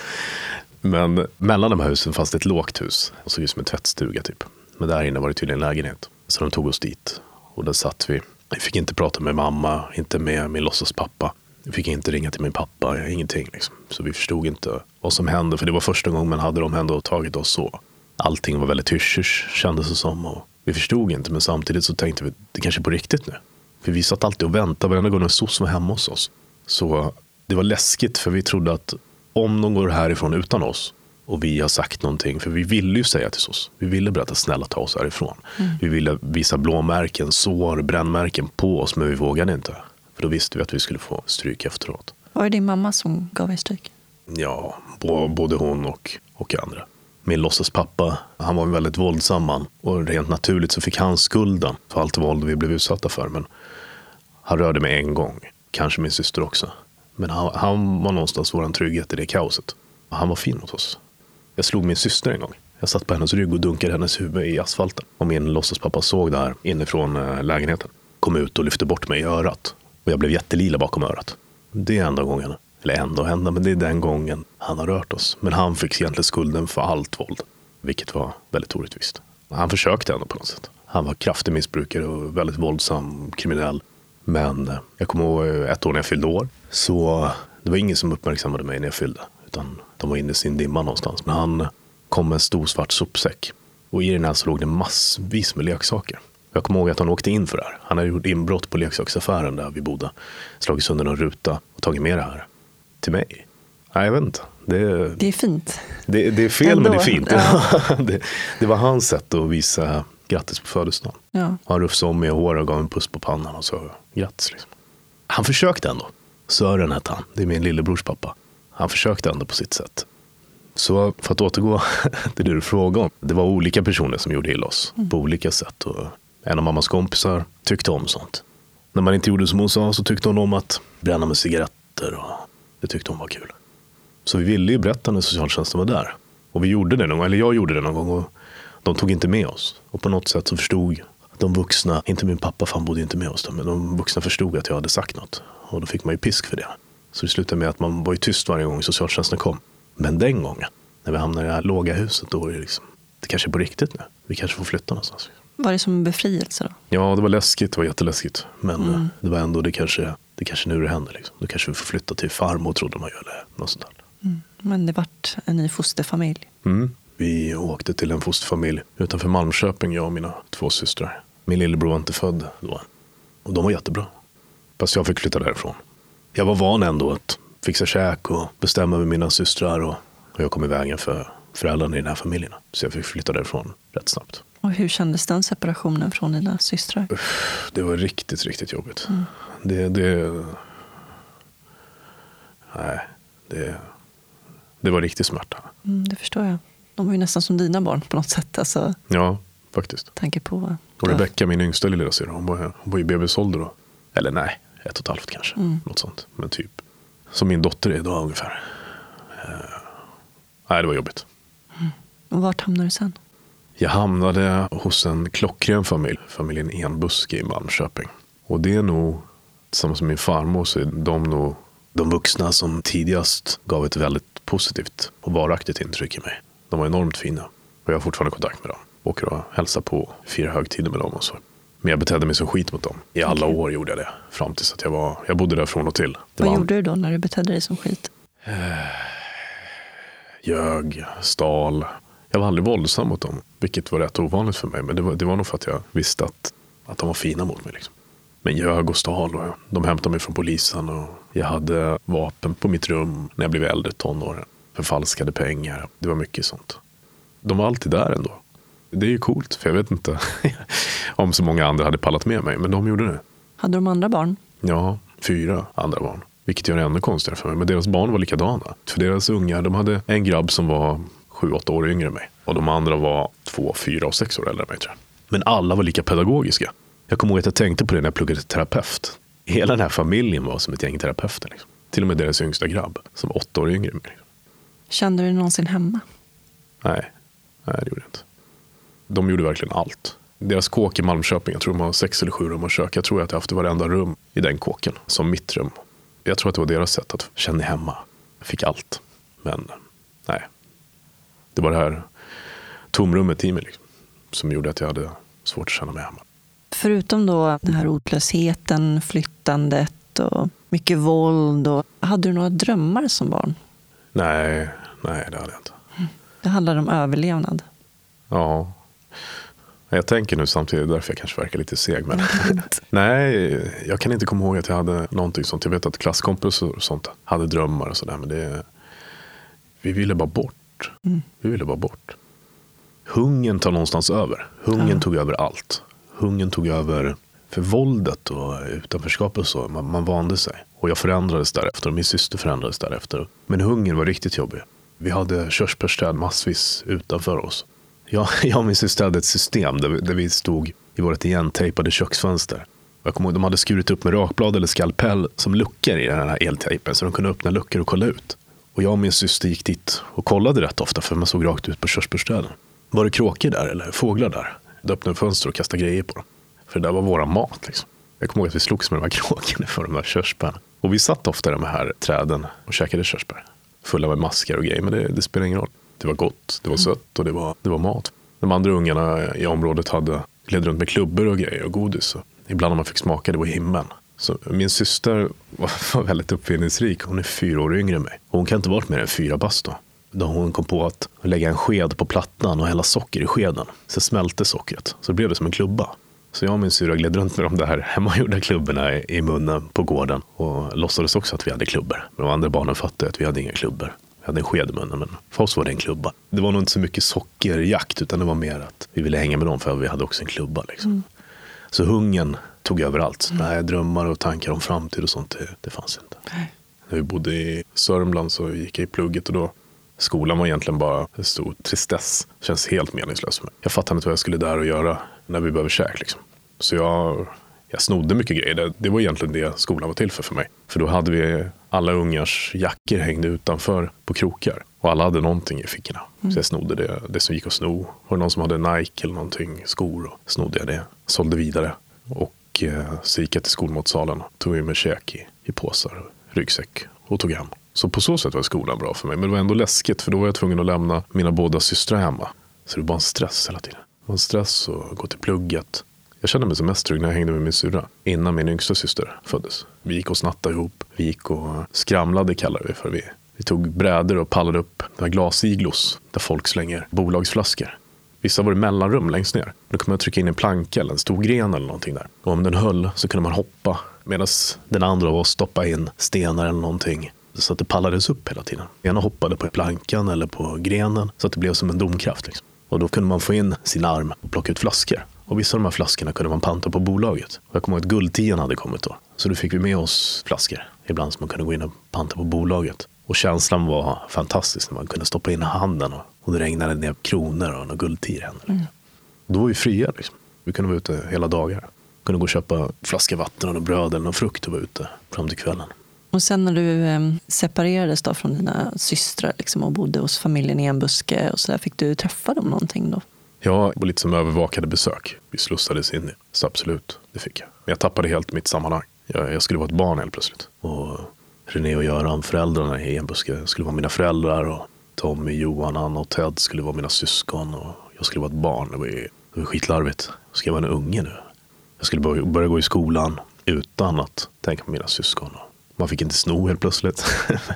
Men mellan de här husen fanns det ett lågt hus. Och såg ut som en tvättstuga typ. Men där inne var det tydligen en lägenhet. Så de tog oss dit. Och där satt vi. Vi fick inte prata med mamma, inte med min låtsaspappa. Vi fick inte ringa till min pappa, ingenting. Liksom. Så vi förstod inte vad som hände. För det var första gången man hade de ändå tagit oss så. Allting var väldigt hysch kändes det som. Och vi förstod inte, men samtidigt så tänkte vi det kanske är på riktigt nu. För vi satt alltid och väntade varenda gång en soc var hemma hos oss. Så det var läskigt för vi trodde att om de går härifrån utan oss och vi har sagt någonting, för vi ville ju säga till SOS. Vi ville berätta snälla ta oss härifrån. Mm. Vi ville visa blåmärken, sår, brännmärken på oss, men vi vågade inte. För då visste vi att vi skulle få stryk efteråt. Var det din mamma som gav er stryk? Ja, både hon och, och andra. Min låtsaspappa, han var en väldigt våldsam man. Och rent naturligt så fick han skulden för allt våld vi blev utsatta för. Men han rörde mig en gång, kanske min syster också. Men han, han var någonstans vår trygghet i det kaoset. Han var fin mot oss. Jag slog min syster en gång. Jag satt på hennes rygg och dunkade hennes huvud i asfalten. Och min låtsaspappa såg det här inifrån eh, lägenheten. Kom ut och lyfte bort mig i örat. Och jag blev jättelila bakom örat. Det är enda gången, eller ändå hända, men det är den gången han har rört oss. Men han fick egentligen skulden för allt våld. Vilket var väldigt orättvist. Han försökte ändå på något sätt. Han var kraftig missbrukare och väldigt våldsam kriminell. Men eh, jag kommer ihåg eh, ett år när jag fyllde år. Så eh, det var ingen som uppmärksammade mig när jag fyllde. Utan de var inne i sin dimma någonstans. Men han kom med en stor svart sopsäck. Och i den här så låg det massvis med leksaker. Jag kommer ihåg att han åkte in för det här. Han hade gjort inbrott på leksaksaffären där vi bodde. Slagit sönder någon ruta och tagit med det här. Till mig. Nej, jag vet inte. Det, det är fint. Det, det är fel Ändå. men det är fint. Ja. det, det, var hans sätt att visa grattis på födelsedagen. Ja. Han rufsade om mig i håret och gav en puss på pannan och sa grattis. Liksom. Han försökte ändå. Sören hette han. Det är min lillebrors pappa. Han försökte ändå på sitt sätt. Så för att återgå till det du frågade om. Det var olika personer som gjorde illa oss mm. på olika sätt. Och en av mammas kompisar tyckte om sånt. När man inte gjorde som hon sa så tyckte hon om att bränna med cigaretter. Och det tyckte hon var kul. Så vi ville ju berätta när socialtjänsten var där. Och vi gjorde det någon gång, eller jag gjorde det någon gång. Och de tog inte med oss. Och på något sätt så förstod de vuxna, inte min pappa för han bodde inte med oss då, men de vuxna förstod att jag hade sagt något. Och då fick man ju pisk för det. Så det slutade med att man var ju tyst varje gång socialtjänsten kom. Men den gången, när vi hamnade i det här låga huset, då var det liksom, det kanske är på riktigt nu. Vi kanske får flytta någonstans. Var det som en befrielse då? Ja, det var läskigt. Det var jätteläskigt. Men mm. det var ändå, det kanske, det kanske nu det händer. Liksom. Då kanske vi får flytta till farmor trodde man ju. Eller något sånt där. Mm. Men det vart en ny fosterfamilj? Mm. Vi åkte till en fosterfamilj utanför Malmköping, jag och mina två systrar. Min lillebror var inte född då. Och de var jättebra. Fast jag fick flytta därifrån. Jag var van ändå att fixa käk och bestämma med mina systrar. Och, och jag kom i vägen för föräldrarna i den här familjen. Så jag fick flytta därifrån rätt snabbt. Och hur kändes den separationen från dina systrar? Det var riktigt, riktigt jobbigt. Mm. Det, det... Nej, det, det var riktig smärta. Mm, det förstår jag. De var ju nästan som dina barn på något sätt. Alltså, ja, faktiskt. Tanke på. Och Rebecka, min yngsta lillasyrra, hon var, hon var i bebisålder då. Eller nej, ett och ett halvt kanske. Mm. Något sånt. Men typ som min dotter är idag ungefär. Uh, nej, det var jobbigt. Mm. Och vart hamnade du sen? Jag hamnade hos en klockren familj, familjen Enbuske i Malmköping. Och det är nog, tillsammans med min farmor, så är de nog de vuxna som tidigast gav ett väldigt positivt och varaktigt intryck i mig. De var enormt fina och jag har fortfarande kontakt med dem. Åker och hälsar på, firar högtider med dem och så. Men jag betedde mig som skit mot dem. I alla år gjorde jag det. Fram tills att jag var, jag bodde där från och till. Det Vad gjorde du då när du betedde dig som skit? Ljög, stal. Jag var aldrig våldsam mot dem, vilket var rätt ovanligt för mig. Men det var, det var nog för att jag visste att, att de var fina mot mig. Liksom. Men ljög och stal. Och de hämtade mig från polisen. Och jag hade vapen på mitt rum när jag blev äldre, tonåren. Förfalskade pengar. Det var mycket sånt. De var alltid där ändå. Det är ju coolt, för jag vet inte om så många andra hade pallat med mig. Men de gjorde det. Hade de andra barn? Ja, fyra andra barn. Vilket gör det ännu konstigare för mig. Men deras barn var likadana. För deras ungar, de hade en grabb som var sju, åtta år yngre än mig. Och de andra var två, fyra och sex år äldre än mig tror jag. Men alla var lika pedagogiska. Jag kommer ihåg att jag tänkte på det när jag pluggade till terapeut. Hela den här familjen var som ett gäng terapeuter. Liksom. Till och med deras yngsta grabb, som var åtta år yngre än mig. Kände du dig någonsin hemma? Nej, nej det gjorde jag inte. De gjorde verkligen allt. Deras kåk i Malmköping, jag tror de har sex eller sju rum och kök. Jag tror att jag haft varenda rum i den kåken som mitt rum. Jag tror att det var deras sätt att känna hemma. Jag fick allt. Men nej, det var det här tomrummet i mig liksom, som gjorde att jag hade svårt att känna mig hemma. Förutom då den här rotlösheten, flyttandet och mycket våld. Och, hade du några drömmar som barn? Nej, nej det hade jag inte. Det handlade om överlevnad. Ja. Jag tänker nu samtidigt, därför jag kanske verkar lite seg. Men nej, jag kan inte komma ihåg att jag hade någonting sånt. Jag vet att klasskompisar och sånt hade drömmar och sådär. Men det, vi ville bara bort. Mm. Vi ville bara bort. Hungern tar någonstans över. Hungern ja. tog över allt. Hungern tog över för våldet och utanförskapet och så. Man, man vande sig. Och jag förändrades därefter och min syster förändrades därefter. Men hungern var riktigt jobbig. Vi hade körsbärsträd massvis utanför oss. Jag, jag och min syster hade ett system där vi, där vi stod i vårt igentejpade köksfönster. Jag kommer ihåg, de hade skurit upp med rakblad eller skalpell som luckor i den här eltejpen så de kunde öppna luckor och kolla ut. Och jag och min syster gick dit och kollade rätt ofta för man såg rakt ut på körsbärsträden. Var det kråkor där eller fåglar där? Jag öppnade fönster och kastade grejer på dem. För det där var vår mat. Liksom. Jag kommer ihåg att vi slogs med de här kråkorna för de här körsbären. Och vi satt ofta i de här träden och käkade körsbär. Fulla med maskar och grejer, men det, det spelar ingen roll. Det var gott, det var sött och det var, det var mat. De andra ungarna i området hade gled runt med klubbor och grejer och godis. Och ibland när man fick smaka, det var himlen. Så min syster var väldigt uppfinningsrik. Hon är fyra år yngre än mig. Och hon kan inte varit mer än fyra bast då. Då hon kom på att lägga en sked på plattan och hälla socker i skeden. Så smälte sockret. Så det blev det som en klubba. Så jag och min syra gled runt med de där hemmagjorda klubborna i, munnen på gården och låtsades också att vi hade klubbor. Men de andra barnen fattade att vi hade inga klubbor. Vi hade en sked i munnen, men för oss var det en klubba. Det var nog inte så mycket sockerjakt, utan det var mer att vi ville hänga med dem för vi hade också en klubba. Liksom. Mm. Så hungern tog över allt. Mm. Nej, drömmar och tankar om framtid och sånt, det, det fanns inte. Nej. När vi bodde i Sörmland så gick jag i plugget och då Skolan var egentligen bara en stor tristess. Det känns helt meningslöst. Jag fattade inte vad jag skulle där och göra när vi behöver käk. Liksom. Så jag, jag snodde mycket grejer. Det, det var egentligen det skolan var till för för mig. För då hade vi alla ungars jackor hängde utanför på krokar. Och alla hade någonting i fickorna. Mm. Så jag snodde det, det som gick att sno. Var det någon som hade Nike eller någonting, skor, och snodde jag det. Sålde vidare. Och eh, så gick jag till skolmatsalen. Tog med käk i, i påsar, ryggsäck och tog hem. Så på så sätt var skolan bra för mig. Men det var ändå läskigt för då var jag tvungen att lämna mina båda systrar hemma. Så det var bara en stress hela tiden. Det var en stress att gå till plugget. Jag kände mig som mest trygg när jag hängde med min syrra. Innan min yngsta syster föddes. Vi gick och snattade ihop. Vi gick och skramlade kallar vi för. Vi, vi tog brädor och pallade upp glasiglos där folk slänger bolagsflaskor. Vissa var det mellanrum längst ner. Då kunde man trycka in en planka eller en stor gren eller någonting där. Och om den höll så kunde man hoppa medan den andra var att stoppa in stenar eller någonting så att det pallades upp hela tiden. Ena hoppade på plankan eller på grenen så att det blev som en domkraft. Liksom. Och då kunde man få in sin arm och plocka ut flaskor. Och vissa av de här flaskorna kunde man panta på bolaget. Jag kommer ihåg att guldtian hade kommit då. Så då fick vi med oss flaskor ibland som man kunde gå in och panta på bolaget. Och känslan var fantastisk när man kunde stoppa in handen och, och det regnade ner kronor och några guldtior i händerna. Mm. Då var vi fria. Liksom. Vi kunde vara ute hela dagar. Vi kunde gå och köpa flaska vatten och bröd eller någon frukt och vara ute fram till kvällen. Och sen när du eh, separerades då från dina systrar liksom, och bodde hos familjen i en buske och så där, fick du träffa dem någonting då? Ja, det var lite som övervakade besök. Vi slussades in i. Så absolut, det fick jag. Men jag tappade helt mitt sammanhang. Jag, jag skulle vara ett barn helt plötsligt. Och René och Göran, föräldrarna i en buske, skulle vara mina föräldrar. Och Tommy, Johan, Anna och Ted skulle vara mina syskon. Och jag skulle vara ett barn. Det var, det var skitlarvigt. Ska jag vara en unge nu? Jag skulle börja, börja gå i skolan utan att tänka på mina syskon. Man fick inte sno helt plötsligt.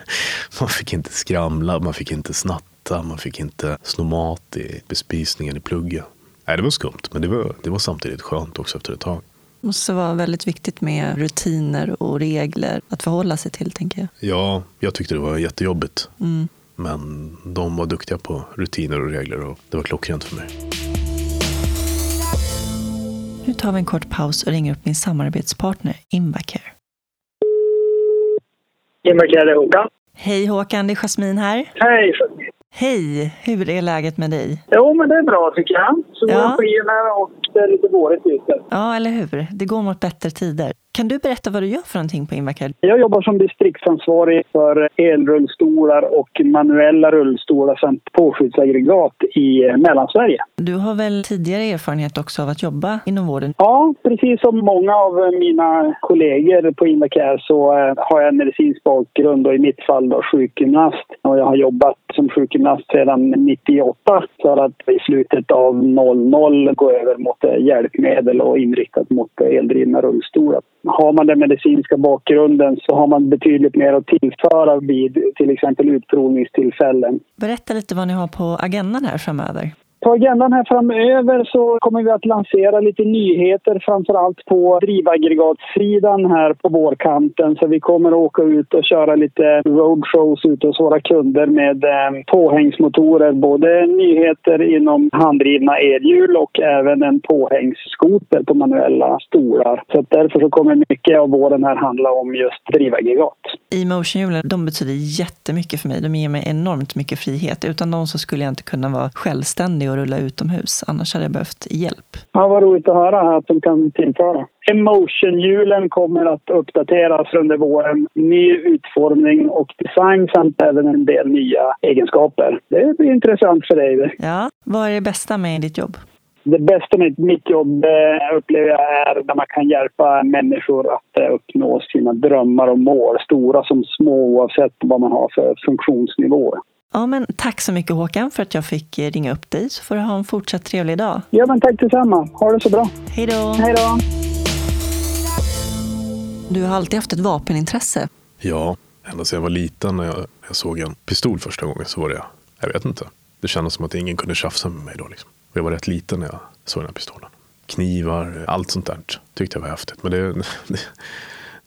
man fick inte skramla, man fick inte snatta, man fick inte sno mat i bespisningen i plugget. Nej, det var skumt, men det var, det var samtidigt skönt också efter ett tag. Det måste vara väldigt viktigt med rutiner och regler att förhålla sig till, tänker jag. Ja, jag tyckte det var jättejobbigt. Mm. Men de var duktiga på rutiner och regler och det var klockrent för mig. Nu tar vi en kort paus och ringer upp min samarbetspartner Invacare. Invacare Håkan. Hej Håkan, det är Jasmin här. Hej. Hej, hur är läget med dig? Jo, men det är bra tycker jag. Solen ja. skiner och det är lite vårigt ute. Ja, eller hur? Det går mot bättre tider. Kan du berätta vad du gör för någonting på Invacare? Jag jobbar som distriktsansvarig för elrullstolar och manuella rullstolar samt påskyddsaggregat i Mellansverige. Du har väl tidigare erfarenhet också av att jobba inom vården? Ja, precis som många av mina kollegor på Invacare så eh, har jag medicinsk bakgrund och i mitt fall då sjukgymnast. Och jag har jobbat som sjukgymnast sedan 98 för att i slutet av 00 gå över mot eh, hjälpmedel och inriktat mot eldrivna rullstolar har man den medicinska bakgrunden så har man betydligt mer att tillföra vid till exempel utprovningstillfällen. Berätta lite vad ni har på agendan här framöver. På agendan här framöver så kommer vi att lansera lite nyheter framför allt på drivaggregatsidan här på vårkanten. Så vi kommer att åka ut och köra lite roadshows ute hos våra kunder med eh, påhängsmotorer. Både nyheter inom handdrivna elhjul och även en påhängsskoter på manuella stolar. Så därför så kommer mycket av våren här handla om just drivaggregat. E-motionhjulen, de betyder jättemycket för mig. De ger mig enormt mycket frihet. Utan dem så skulle jag inte kunna vara självständig och rulla utomhus. Annars hade jag behövt hjälp. Ja, vad roligt att höra att de kan tillföra. Emotion-hjulen kommer att uppdateras under våren. Ny utformning och design samt även en del nya egenskaper. Det blir intressant för dig. Ja, vad är det bästa med ditt jobb? Det bästa med mitt jobb eh, upplever jag är när man kan hjälpa människor att eh, uppnå sina drömmar och mål, stora som små oavsett vad man har för funktionsnivå. Ja, men tack så mycket Håkan för att jag fick eh, ringa upp dig, så får du ha en fortsatt trevlig dag. Ja, men tack detsamma. Ha det så bra. Hej då. Hej då. Du har alltid haft ett vapenintresse. Ja, ända sedan jag var liten när jag, jag såg en pistol första gången så var det, jag vet inte. Det kändes som att ingen kunde tjafsa med mig då. Liksom. Och jag var rätt liten när jag såg den här pistolen. Knivar, allt sånt där tyckte jag var häftigt. Men det, det,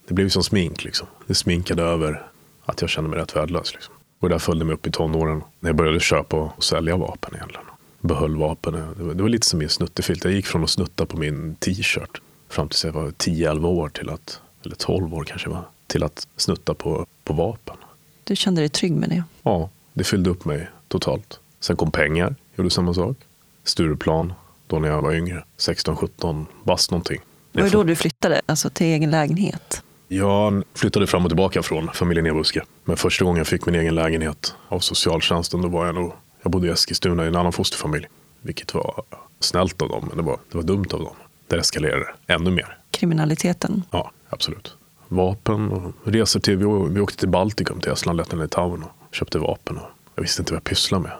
det blev som smink liksom. Det sminkade över att jag kände mig rätt värdelös. Liksom. Och det där följde mig upp i tonåren. När jag började köpa och sälja vapen egentligen. Behöll vapen. Det var, det var lite som min snuttefilt. Jag gick från att snutta på min t-shirt fram tills jag var 10-11 år till att, eller 12 år kanske var, till att snutta på, på vapen. Du kände dig trygg med det? Ja, det fyllde upp mig totalt. Sen kom pengar, gjorde samma sak. Stureplan, då när jag var yngre. 16-17 bast någonting. Var det då du flyttade, alltså till egen lägenhet? Jag flyttade fram och tillbaka från familjen Ebuske. Men första gången jag fick min egen lägenhet av socialtjänsten, då var jag nog, jag bodde i Eskilstuna i en annan fosterfamilj. Vilket var snällt av dem, men det var, det var dumt av dem. Där eskalerade det ännu mer. Kriminaliteten? Ja, absolut. Vapen och resor till, vi, vi åkte till Baltikum, till Estland, Lettland, Litauen och köpte vapen. Och jag visste inte vad jag pysslade med.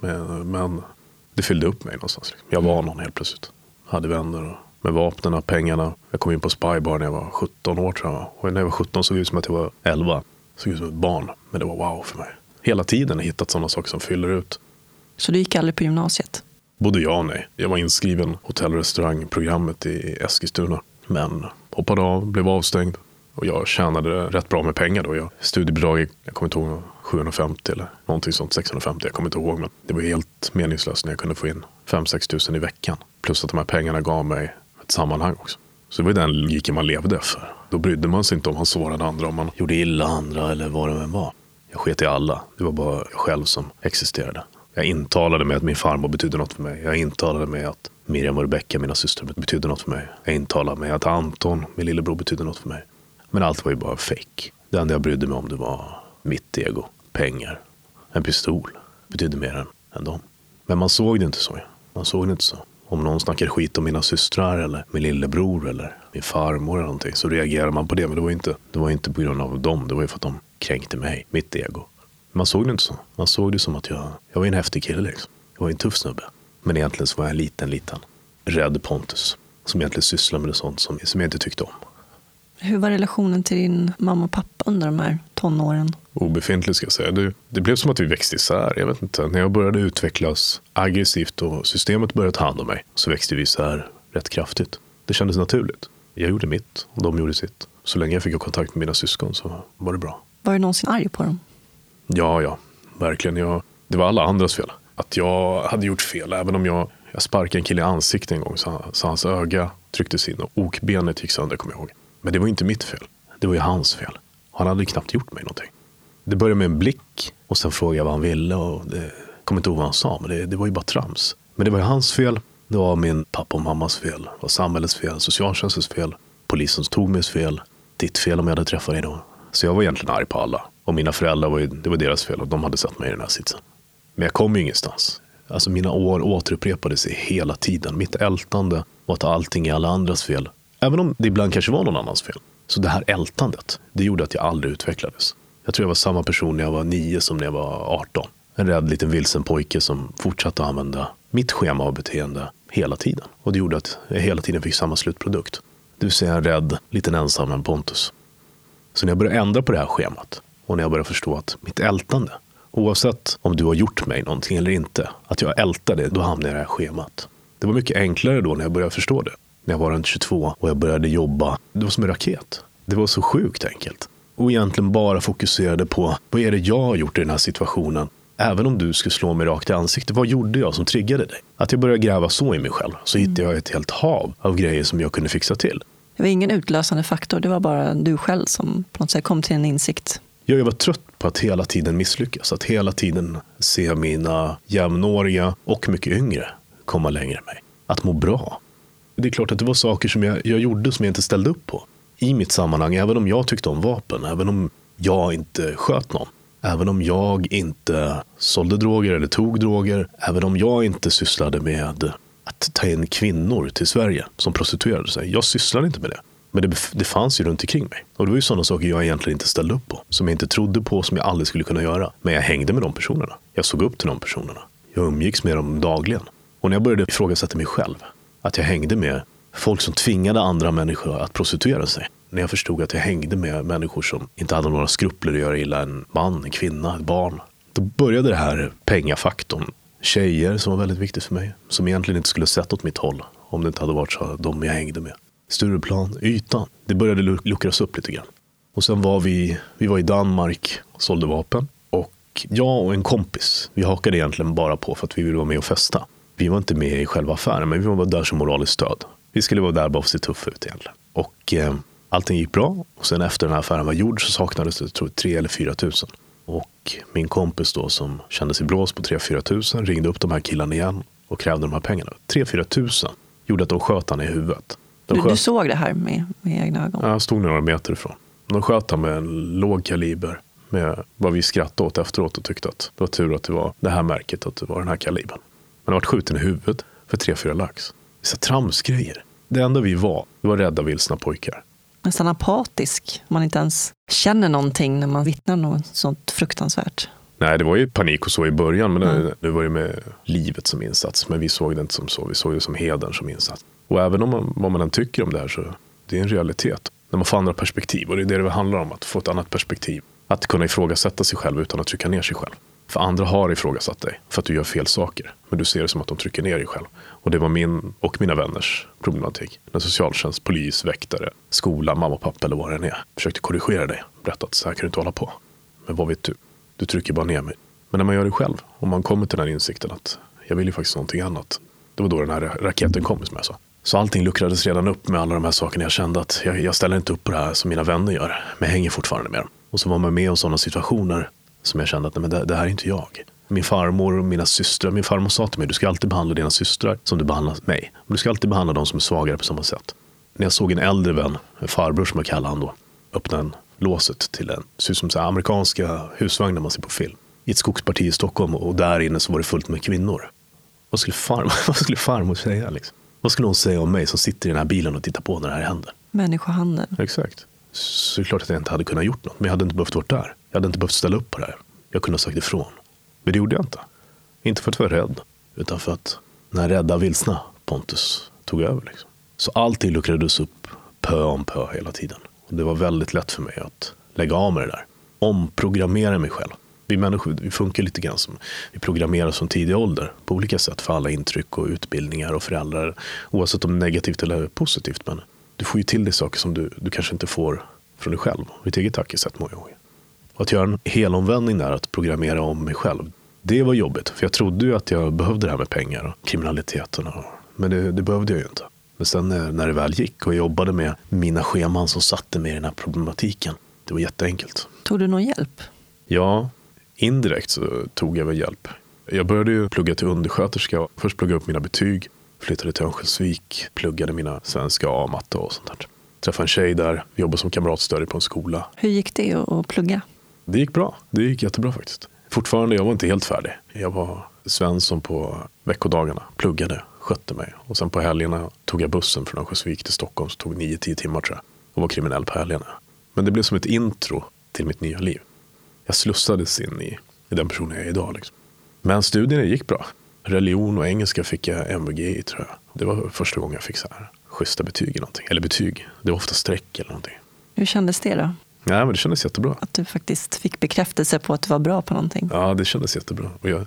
Men, men det fyllde upp mig någonstans. Liksom. Jag var någon helt plötsligt. Hade vänner och med vapnen, pengarna. Jag kom in på Spybar när jag var 17 år tror jag. Och när jag var 17 såg det ut som att jag var 11. Såg ut som ett barn. Men det var wow för mig. Hela tiden har jag hittat sådana saker som fyller ut. Så du gick aldrig på gymnasiet? Både ja och nej. Jag var inskriven hotell och restaurangprogrammet i Eskilstuna. Men hoppade av, blev avstängd. Och jag tjänade rätt bra med pengar då. Jag, studiebidrag, jag kommer inte ihåg, 750 eller någonting sånt. 650, jag kommer inte ihåg. Men det var helt meningslöst när jag kunde få in 5-6 tusen i veckan. Plus att de här pengarna gav mig ett sammanhang också. Så det var den logiken man levde efter. Då brydde man sig inte om man sårade andra, om man gjorde illa andra eller vad det än var. Jag sket i alla. Det var bara jag själv som existerade. Jag intalade mig att min farmor betydde något för mig. Jag intalade mig att Miriam och Rebecka, mina systrar, betydde något för mig. Jag intalade mig att Anton, min lillebror, betydde något för mig. Men allt var ju bara fake. Det enda jag brydde mig om det var mitt ego, pengar. En pistol betydde mer än, än dem. Men man såg det inte så. Man såg det inte så. Om någon snackade skit om mina systrar eller min lillebror eller min farmor eller någonting så reagerade man på det. Men det var inte, det var inte på grund av dem. Det var ju för att de kränkte mig, mitt ego. Man såg det inte så. Man såg det som att jag, jag var en häftig kille liksom. Jag var en tuff snubbe. Men egentligen så var jag en liten, liten rädd Pontus. Som egentligen sysslade med sånt som, som jag inte tyckte om. Hur var relationen till din mamma och pappa under de här tonåren? Obefintlig ska jag säga. Det, det blev som att vi växte isär. Jag vet inte. När jag började utvecklas aggressivt och systemet började ta hand om mig så växte vi isär rätt kraftigt. Det kändes naturligt. Jag gjorde mitt och de gjorde sitt. Så länge jag fick ha kontakt med mina syskon så var det bra. Var du någonsin arg på dem? Ja, ja. Verkligen. Jag, det var alla andras fel. Att jag hade gjort fel. Även om jag, jag sparkade en kille i ansiktet en gång så, så hans öga trycktes in och okbenet gick sönder, kommer jag ihåg. Men det var inte mitt fel. Det var ju hans fel. Han hade knappt gjort mig någonting. Det började med en blick och sen frågade jag vad han ville. Och det, kommer inte ihåg vad han sa, men det, det var ju bara trams. Men det var ju hans fel. Det var min pappa och mammas fel. Det var samhällets fel, socialtjänstens fel, polisens tog mig fel. Ditt fel om jag hade träffat dig då. Så jag var egentligen arg på alla. Och mina föräldrar, var ju, det var deras fel och de hade satt mig i den här sitsen. Men jag kom ju ingenstans. Alltså mina år återupprepade sig hela tiden. Mitt ältande var att allting är alla andras fel Även om det ibland kanske var någon annans fel. Så det här ältandet, det gjorde att jag aldrig utvecklades. Jag tror jag var samma person när jag var nio som när jag var 18. En rädd liten vilsen pojke som fortsatte att använda mitt schema av beteende hela tiden. Och det gjorde att jag hela tiden fick samma slutprodukt. Det vill säga en rädd, liten ensam en Pontus. Så när jag började ändra på det här schemat och när jag började förstå att mitt ältande, oavsett om du har gjort mig någonting eller inte, att jag ältar det, då hamnar jag i det här schemat. Det var mycket enklare då när jag började förstå det när jag var runt 22 och jag började jobba. Det var som en raket. Det var så sjukt enkelt. Och egentligen bara fokuserade på vad är det jag har gjort i den här situationen? Även om du skulle slå mig rakt i ansiktet, vad gjorde jag som triggade dig? Att jag började gräva så i mig själv, så hittade jag ett helt hav av grejer som jag kunde fixa till. Det var ingen utlösande faktor, det var bara du själv som på något sätt kom till en insikt. Jag var trött på att hela tiden misslyckas, att hela tiden se mina jämnåriga och mycket yngre komma längre än mig. Att må bra, det är klart att det var saker som jag, jag gjorde som jag inte ställde upp på. I mitt sammanhang, även om jag tyckte om vapen, även om jag inte sköt någon. Även om jag inte sålde droger eller tog droger. Även om jag inte sysslade med att ta in kvinnor till Sverige som prostituerade sig. Jag sysslade inte med det. Men det, det fanns ju runt omkring mig. Och det var ju sådana saker jag egentligen inte ställde upp på. Som jag inte trodde på, som jag aldrig skulle kunna göra. Men jag hängde med de personerna. Jag såg upp till de personerna. Jag umgicks med dem dagligen. Och när jag började ifrågasätta mig själv att jag hängde med folk som tvingade andra människor att prostituera sig. När jag förstod att jag hängde med människor som inte hade några skrupler att göra illa en man, en kvinna, ett barn. Då började det här pengafaktorn. Tjejer som var väldigt viktigt för mig. Som egentligen inte skulle sett åt mitt håll om det inte hade varit så de jag hängde med. Stureplan, ytan. Det började luckras upp lite grann. Och sen var vi, vi var i Danmark och sålde vapen. Och jag och en kompis, vi hakade egentligen bara på för att vi ville vara med och festa. Vi var inte med i själva affären, men vi var där som moraliskt stöd. Vi skulle vara där bara för att se tuffa ut egentligen. Och eh, allting gick bra. Och sen efter den här affären var gjord så saknades det tror, 3 eller 4 tusen. Och min kompis då som kände sig blåst på 3-4 tusen ringde upp de här killarna igen och krävde de här pengarna. 3-4 tusen gjorde att de sköt han i huvudet. De du, du, såg det här med, med egna ögon? Ja, jag stod några meter ifrån. De sköt han med en låg kaliber. Med vad vi skrattade åt efteråt och tyckte att det var tur att det var det här märket, att det var den här kalibern. Man har varit skjuten i huvudet för tre, fyra lax. Vissa tramsgrejer. Det enda vi var, det var rädda vilsna pojkar. Nästan apatisk. Man inte ens känner någonting när man vittnar något sånt fruktansvärt. Nej, det var ju panik och så i början, men mm. nu var det med livet som insats. Men vi såg det inte som så, vi såg det som hedern som insats. Och även om man, vad man än tycker om det här så det är en realitet. När man får andra perspektiv och det är det det handlar om, att få ett annat perspektiv. Att kunna ifrågasätta sig själv utan att trycka ner sig själv. För andra har ifrågasatt dig för att du gör fel saker. Men du ser det som att de trycker ner dig själv. Och det var min och mina vänners problematik. När socialtjänst, polis, väktare, skola, mamma och pappa eller vad det än är försökte korrigera dig. Berätta att så här kan du inte hålla på. Men vad vet du? Du trycker bara ner mig. Men när man gör det själv och man kommer till den här insikten att jag vill ju faktiskt någonting annat. Det var då den här raketen kom som jag sa. Så allting luckrades redan upp med alla de här sakerna jag kände att jag, jag ställer inte upp på det här som mina vänner gör. Men jag hänger fortfarande med dem. Och så var man med om sådana situationer som jag kände att men det, det här är inte jag. Min farmor och mina systrar, min farmor sa till mig, du ska alltid behandla dina systrar som du behandlar mig. du ska alltid behandla dem som är svagare på samma sätt. När jag såg en äldre vän, en farbror som jag kallar han då, öppna en låset till en, ser ut som så amerikanska husvagnar man ser på film. I ett skogsparti i Stockholm och där inne så var det fullt med kvinnor. Vad skulle farmor, vad skulle farmor säga? Liksom? Vad skulle hon säga om mig som sitter i den här bilen och tittar på när det här händer? Människohandel. Exakt. Så det är klart att jag inte hade kunnat gjort något. Men jag hade inte behövt vara där. Jag hade inte behövt ställa upp på det här. Jag kunde ha sagt ifrån. Men det gjorde jag inte. Inte för att jag var rädd. Utan för att när rädda vilsna Pontus tog över. Liksom. Så allting luckrades upp pö om pö hela tiden. Och det var väldigt lätt för mig att lägga av med det där. Omprogrammera mig själv. Vi människor vi funkar lite grann som vi programmeras från tidig ålder på olika sätt för alla intryck och utbildningar och föräldrar. Oavsett om det är negativt eller positivt. Men du får ju till dig saker som du, du kanske inte får från dig själv. Ditt eget tankesätt många gånger. Att göra en helomvändning där, att programmera om mig själv. Det var jobbigt, för jag trodde ju att jag behövde det här med pengar och kriminaliteten. Och, men det, det behövde jag ju inte. Men sen när, när det väl gick och jag jobbade med mina scheman som satte mig i den här problematiken. Det var jätteenkelt. Tog du någon hjälp? Ja, indirekt så tog jag väl hjälp. Jag började ju plugga till undersköterska. Först pluggade jag upp mina betyg. Flyttade till Örnsköldsvik. Pluggade mina svenska A, matte och sånt där. Träffade en tjej där. Jobbade som kamratstödjare på en skola. Hur gick det att plugga? Det gick bra. Det gick jättebra faktiskt. Fortfarande, jag var inte helt färdig. Jag var Svensson på veckodagarna. Pluggade, skötte mig. Och sen på helgerna tog jag bussen från Örnsköldsvik till Stockholm. Så tog 9-10 timmar tror jag. Och var kriminell på helgerna. Men det blev som ett intro till mitt nya liv. Jag slussades in i, i den personen jag är idag. Liksom. Men studierna gick bra. Religion och engelska fick jag MVG i tror jag. Det var första gången jag fick så här schyssta betyg i någonting. Eller betyg. Det var ofta streck eller någonting. Hur kändes det då? Ja, men det kändes jättebra. Att du faktiskt fick bekräftelse på att du var bra på någonting? Ja, det kändes jättebra. Och jag,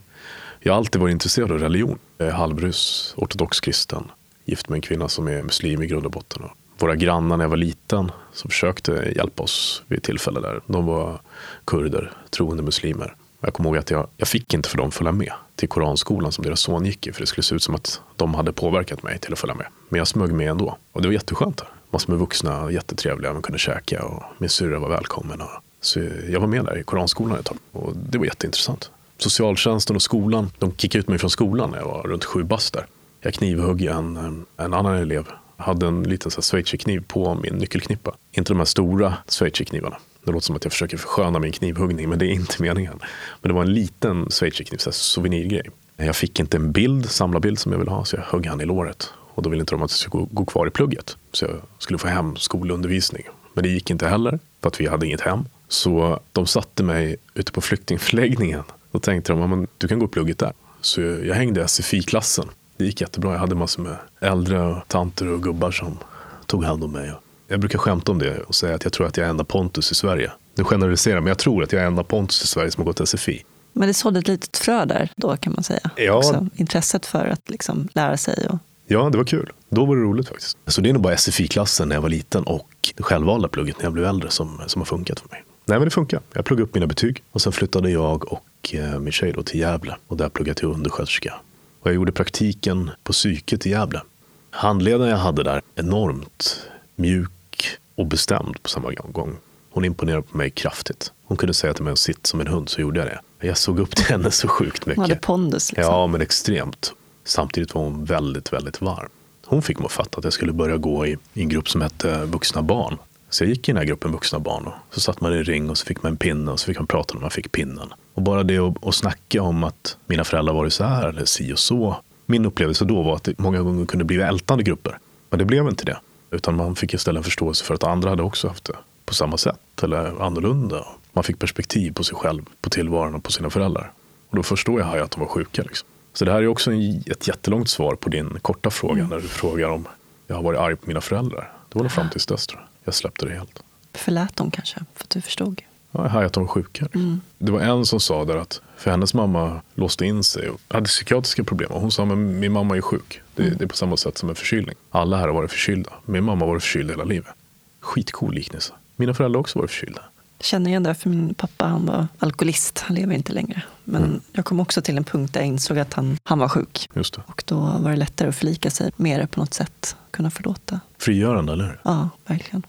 jag har alltid varit intresserad av religion. Jag är halvryss, ortodox kristen. Gift med en kvinna som är muslim i grund och botten. Och våra grannar när jag var liten som försökte hjälpa oss vid ett tillfälle där. De var kurder, troende muslimer. Jag kommer ihåg att jag, jag fick inte för dem följa med till koranskolan som deras son gick i. För det skulle se ut som att de hade påverkat mig till att följa med. Men jag smög med ändå. Och det var jätteskönt massor med vuxna, jättetrevliga, man kunde käka och min syrra var välkommen. Och, så jag var med där i koranskolan ett tag och det var jätteintressant. Socialtjänsten och skolan, de kickade ut mig från skolan när jag var runt sju bast där. Jag knivhögg en, en annan elev. Jag hade en liten schweizerkniv på min nyckelknippa. Inte de här stora schweizerknivarna. Det låter som att jag försöker försköna min knivhuggning, men det är inte meningen. Men det var en liten schweizerkniv, en souvenirgrej. Jag fick inte en bild, samlarbild som jag ville ha, så jag högg han i låret. Och då ville inte de att jag skulle gå, kvar i plugget. Så jag skulle få hem skolundervisning. Men det gick inte heller, för att vi hade inget hem. Så de satte mig ute på flyktingförläggningen. Då tänkte de, att du kan gå i plugget där. Så jag hängde i SFI-klassen. Det gick jättebra. Jag hade massor med äldre tanter och gubbar som tog hand om mig. Jag brukar skämta om det och säga att jag tror att jag är enda Pontus i Sverige. Nu generaliserar men jag tror att jag är enda Pontus i Sverige som har gått SFI. Men det sådde ett litet frö där då kan man säga. Ja. Också, intresset för att liksom lära sig. Och... Ja, det var kul. Då var det roligt faktiskt. Så det är nog bara SFI-klassen när jag var liten och det självvalda plugget när jag blev äldre som, som har funkat för mig. Nej, men det funkar. Jag pluggade upp mina betyg och sen flyttade jag och eh, min tjej till Gävle och där pluggade jag till undersköterska. Och jag gjorde praktiken på psyket i Gävle. Handledaren jag hade där, enormt mjuk och bestämd på samma gång. Hon imponerade på mig kraftigt. Hon kunde säga till mig att sitta som en hund så gjorde jag det. Jag såg upp till henne så sjukt mycket. Hon hade pondus. Liksom. Ja, men extremt. Samtidigt var hon väldigt, väldigt varm. Hon fick mig att fatta att jag skulle börja gå i, i en grupp som hette eh, Vuxna barn. Så jag gick i den här gruppen vuxna barn. Och så satt man i ring och så fick man en pinne och så fick man prata när man fick pinnen. Och bara det att, att snacka om att mina föräldrar varit så här eller si och så. Min upplevelse då var att det många gånger kunde bli ältande grupper. Men det blev inte det. Utan man fick istället en förståelse för att andra hade också haft det på samma sätt eller annorlunda. Man fick perspektiv på sig själv, på tillvaron och på sina föräldrar. Och då förstår jag att de var sjuka. Liksom. Så det här är också ett jättelångt svar på din korta fråga mm. när du frågar om jag har varit arg på mina föräldrar. Det var nog fram tills dess tror jag. Jag släppte det helt. Förlät dem kanske, för att du förstod? Ja, jag hajade att de var sjuka. Mm. Det var en som sa där att för hennes mamma låste in sig och hade psykiatriska problem. Och hon sa, men min mamma är sjuk. Det, mm. det är på samma sätt som en förkylning. Alla här har varit förkylda. Min mamma har varit förkyld hela livet. Skitcool liknelse. Mina föräldrar har också varit förkylda. Känner igen det, för min pappa han var alkoholist. Han lever inte längre. Men mm. jag kom också till en punkt där jag insåg att han, han var sjuk. Just det. Och då var det lättare att förlika sig med det på något sätt. Kunna förlåta. Frigörande, eller hur? Ja, verkligen.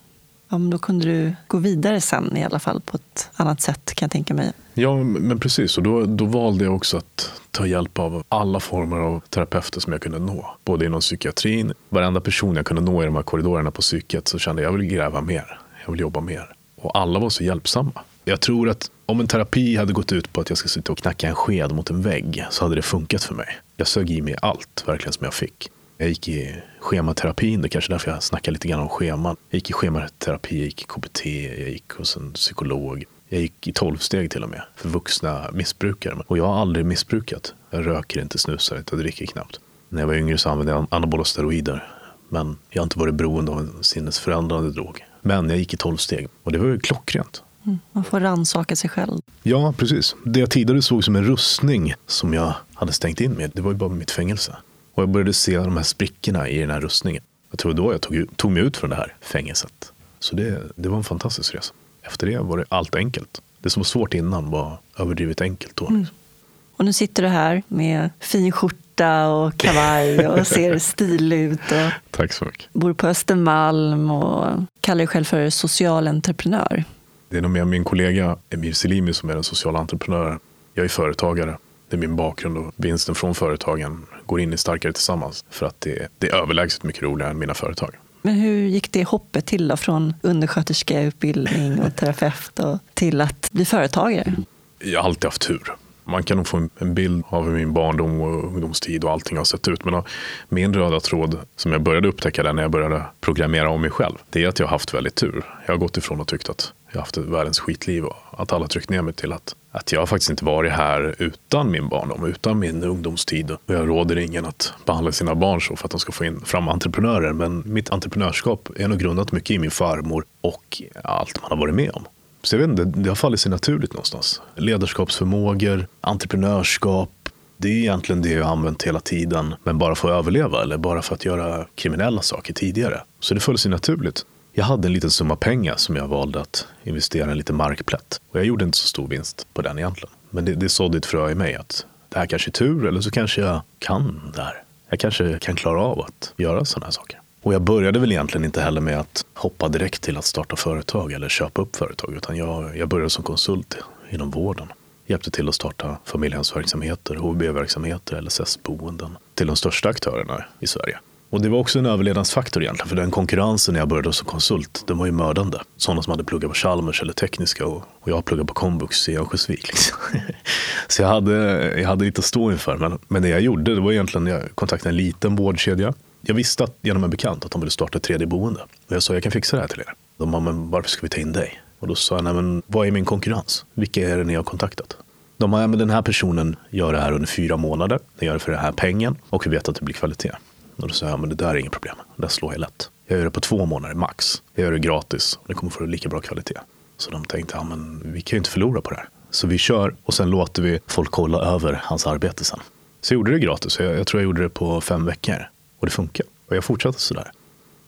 Ja, men då kunde du gå vidare sen i alla fall på ett annat sätt kan jag tänka mig. Ja, men precis. Och då, då valde jag också att ta hjälp av alla former av terapeuter som jag kunde nå. Både inom psykiatrin, varenda person jag kunde nå i de här korridorerna på psyket så kände jag att jag vill gräva mer. Jag vill jobba mer. Och alla var så hjälpsamma. Jag tror att om en terapi hade gått ut på att jag ska sitta och knacka en sked mot en vägg så hade det funkat för mig. Jag sög i mig allt, verkligen, som jag fick. Jag gick i schematerapin, det är kanske därför jag snackar lite grann om scheman. Jag gick i schematerapi, jag gick i KBT, jag gick hos en psykolog. Jag gick i tolvsteg till och med, för vuxna missbrukare. Och jag har aldrig missbrukat. Jag röker inte, snusar inte, jag dricker knappt. När jag var yngre så använde jag anabola steroider. Men jag har inte varit beroende av en sinnesförändrande drog. Men jag gick i tolvsteg och det var ju klockrent. Mm, man får rannsaka sig själv. Ja, precis. Det jag tidigare såg som en rustning som jag hade stängt in mig, det var ju bara mitt fängelse. Och jag började se de här sprickorna i den här rustningen. Jag tror då jag tog, tog mig ut från det här fängelset. Så det, det var en fantastisk resa. Efter det var det allt enkelt. Det som var svårt innan var överdrivet enkelt då. Mm. Och nu sitter du här med fin skjorta och kavaj och ser stilig ut. Och Tack så mycket. Bor på Östermalm och kallar dig själv för social entreprenör. Det är nog mer min kollega Emir Selimi som är den sociala entreprenören. Jag är företagare. Det är min bakgrund och vinsten från företagen går in i Starkare Tillsammans för att det, det är överlägset mycket roligare än mina företag. Men hur gick det hoppet till då, från undersköterskeutbildning och terapeut och till att bli företagare? Jag har alltid haft tur. Man kan nog få en bild av hur min barndom och ungdomstid och allting har sett ut. Men min röda tråd som jag började upptäcka där när jag började programmera om mig själv. Det är att jag har haft väldigt tur. Jag har gått ifrån och tyckt att jag har haft världens skitliv och att alla tryckt ner mig till att, att jag faktiskt inte varit här utan min barndom, utan min ungdomstid. Och jag råder ingen att behandla sina barn så för att de ska få in fram entreprenörer. Men mitt entreprenörskap är nog grundat mycket i min farmor och allt man har varit med om. Så jag vet inte, det har fallit sig naturligt någonstans. Ledarskapsförmågor, entreprenörskap. Det är egentligen det jag har använt hela tiden, men bara för att överleva eller bara för att göra kriminella saker tidigare. Så det föll sig naturligt. Jag hade en liten summa pengar som jag valde att investera i en liten markplätt. Och jag gjorde inte så stor vinst på den egentligen. Men det, det sådde ett frö i mig att det här kanske är tur eller så kanske jag kan det här. Jag kanske kan klara av att göra sådana här saker. Och jag började väl egentligen inte heller med att hoppa direkt till att starta företag eller köpa upp företag. Utan jag, jag började som konsult inom vården. Hjälpte till att starta familjehemsverksamheter, HVB-verksamheter, LSS-boenden till de största aktörerna i Sverige. Och det var också en överlevnadsfaktor egentligen, för den konkurrensen när jag började som konsult, den var ju mördande. Sådana som hade pluggat på Chalmers eller Tekniska och, och jag pluggade på komvux i Örnsköldsvik. Liksom. Så jag hade, jag hade lite att stå inför. Men, men det jag gjorde, det var egentligen, jag kontaktade en liten vårdkedja. Jag visste att, genom en bekant att de ville starta ett tredje boende. Och jag sa, jag kan fixa det här till er. De bara, men varför ska vi ta in dig? Och då sa jag, nej men vad är min konkurrens? Vilka är det ni har kontaktat? De bara, ja, men den här personen gör det här under fyra månader. Den gör det för den här pengen och vi vet att det blir kvalitet. Och då sa jag, men det där är inget problem. Det slår jag lätt. Jag gör det på två månader max. Jag gör det gratis och det kommer få lika bra kvalitet. Så de tänkte, ja men vi kan ju inte förlora på det här. Så vi kör och sen låter vi folk kolla över hans arbete sen. Så jag gjorde det gratis. Jag, jag tror jag gjorde det på fem veckor. Och det funkar. Och jag fortsatte sådär.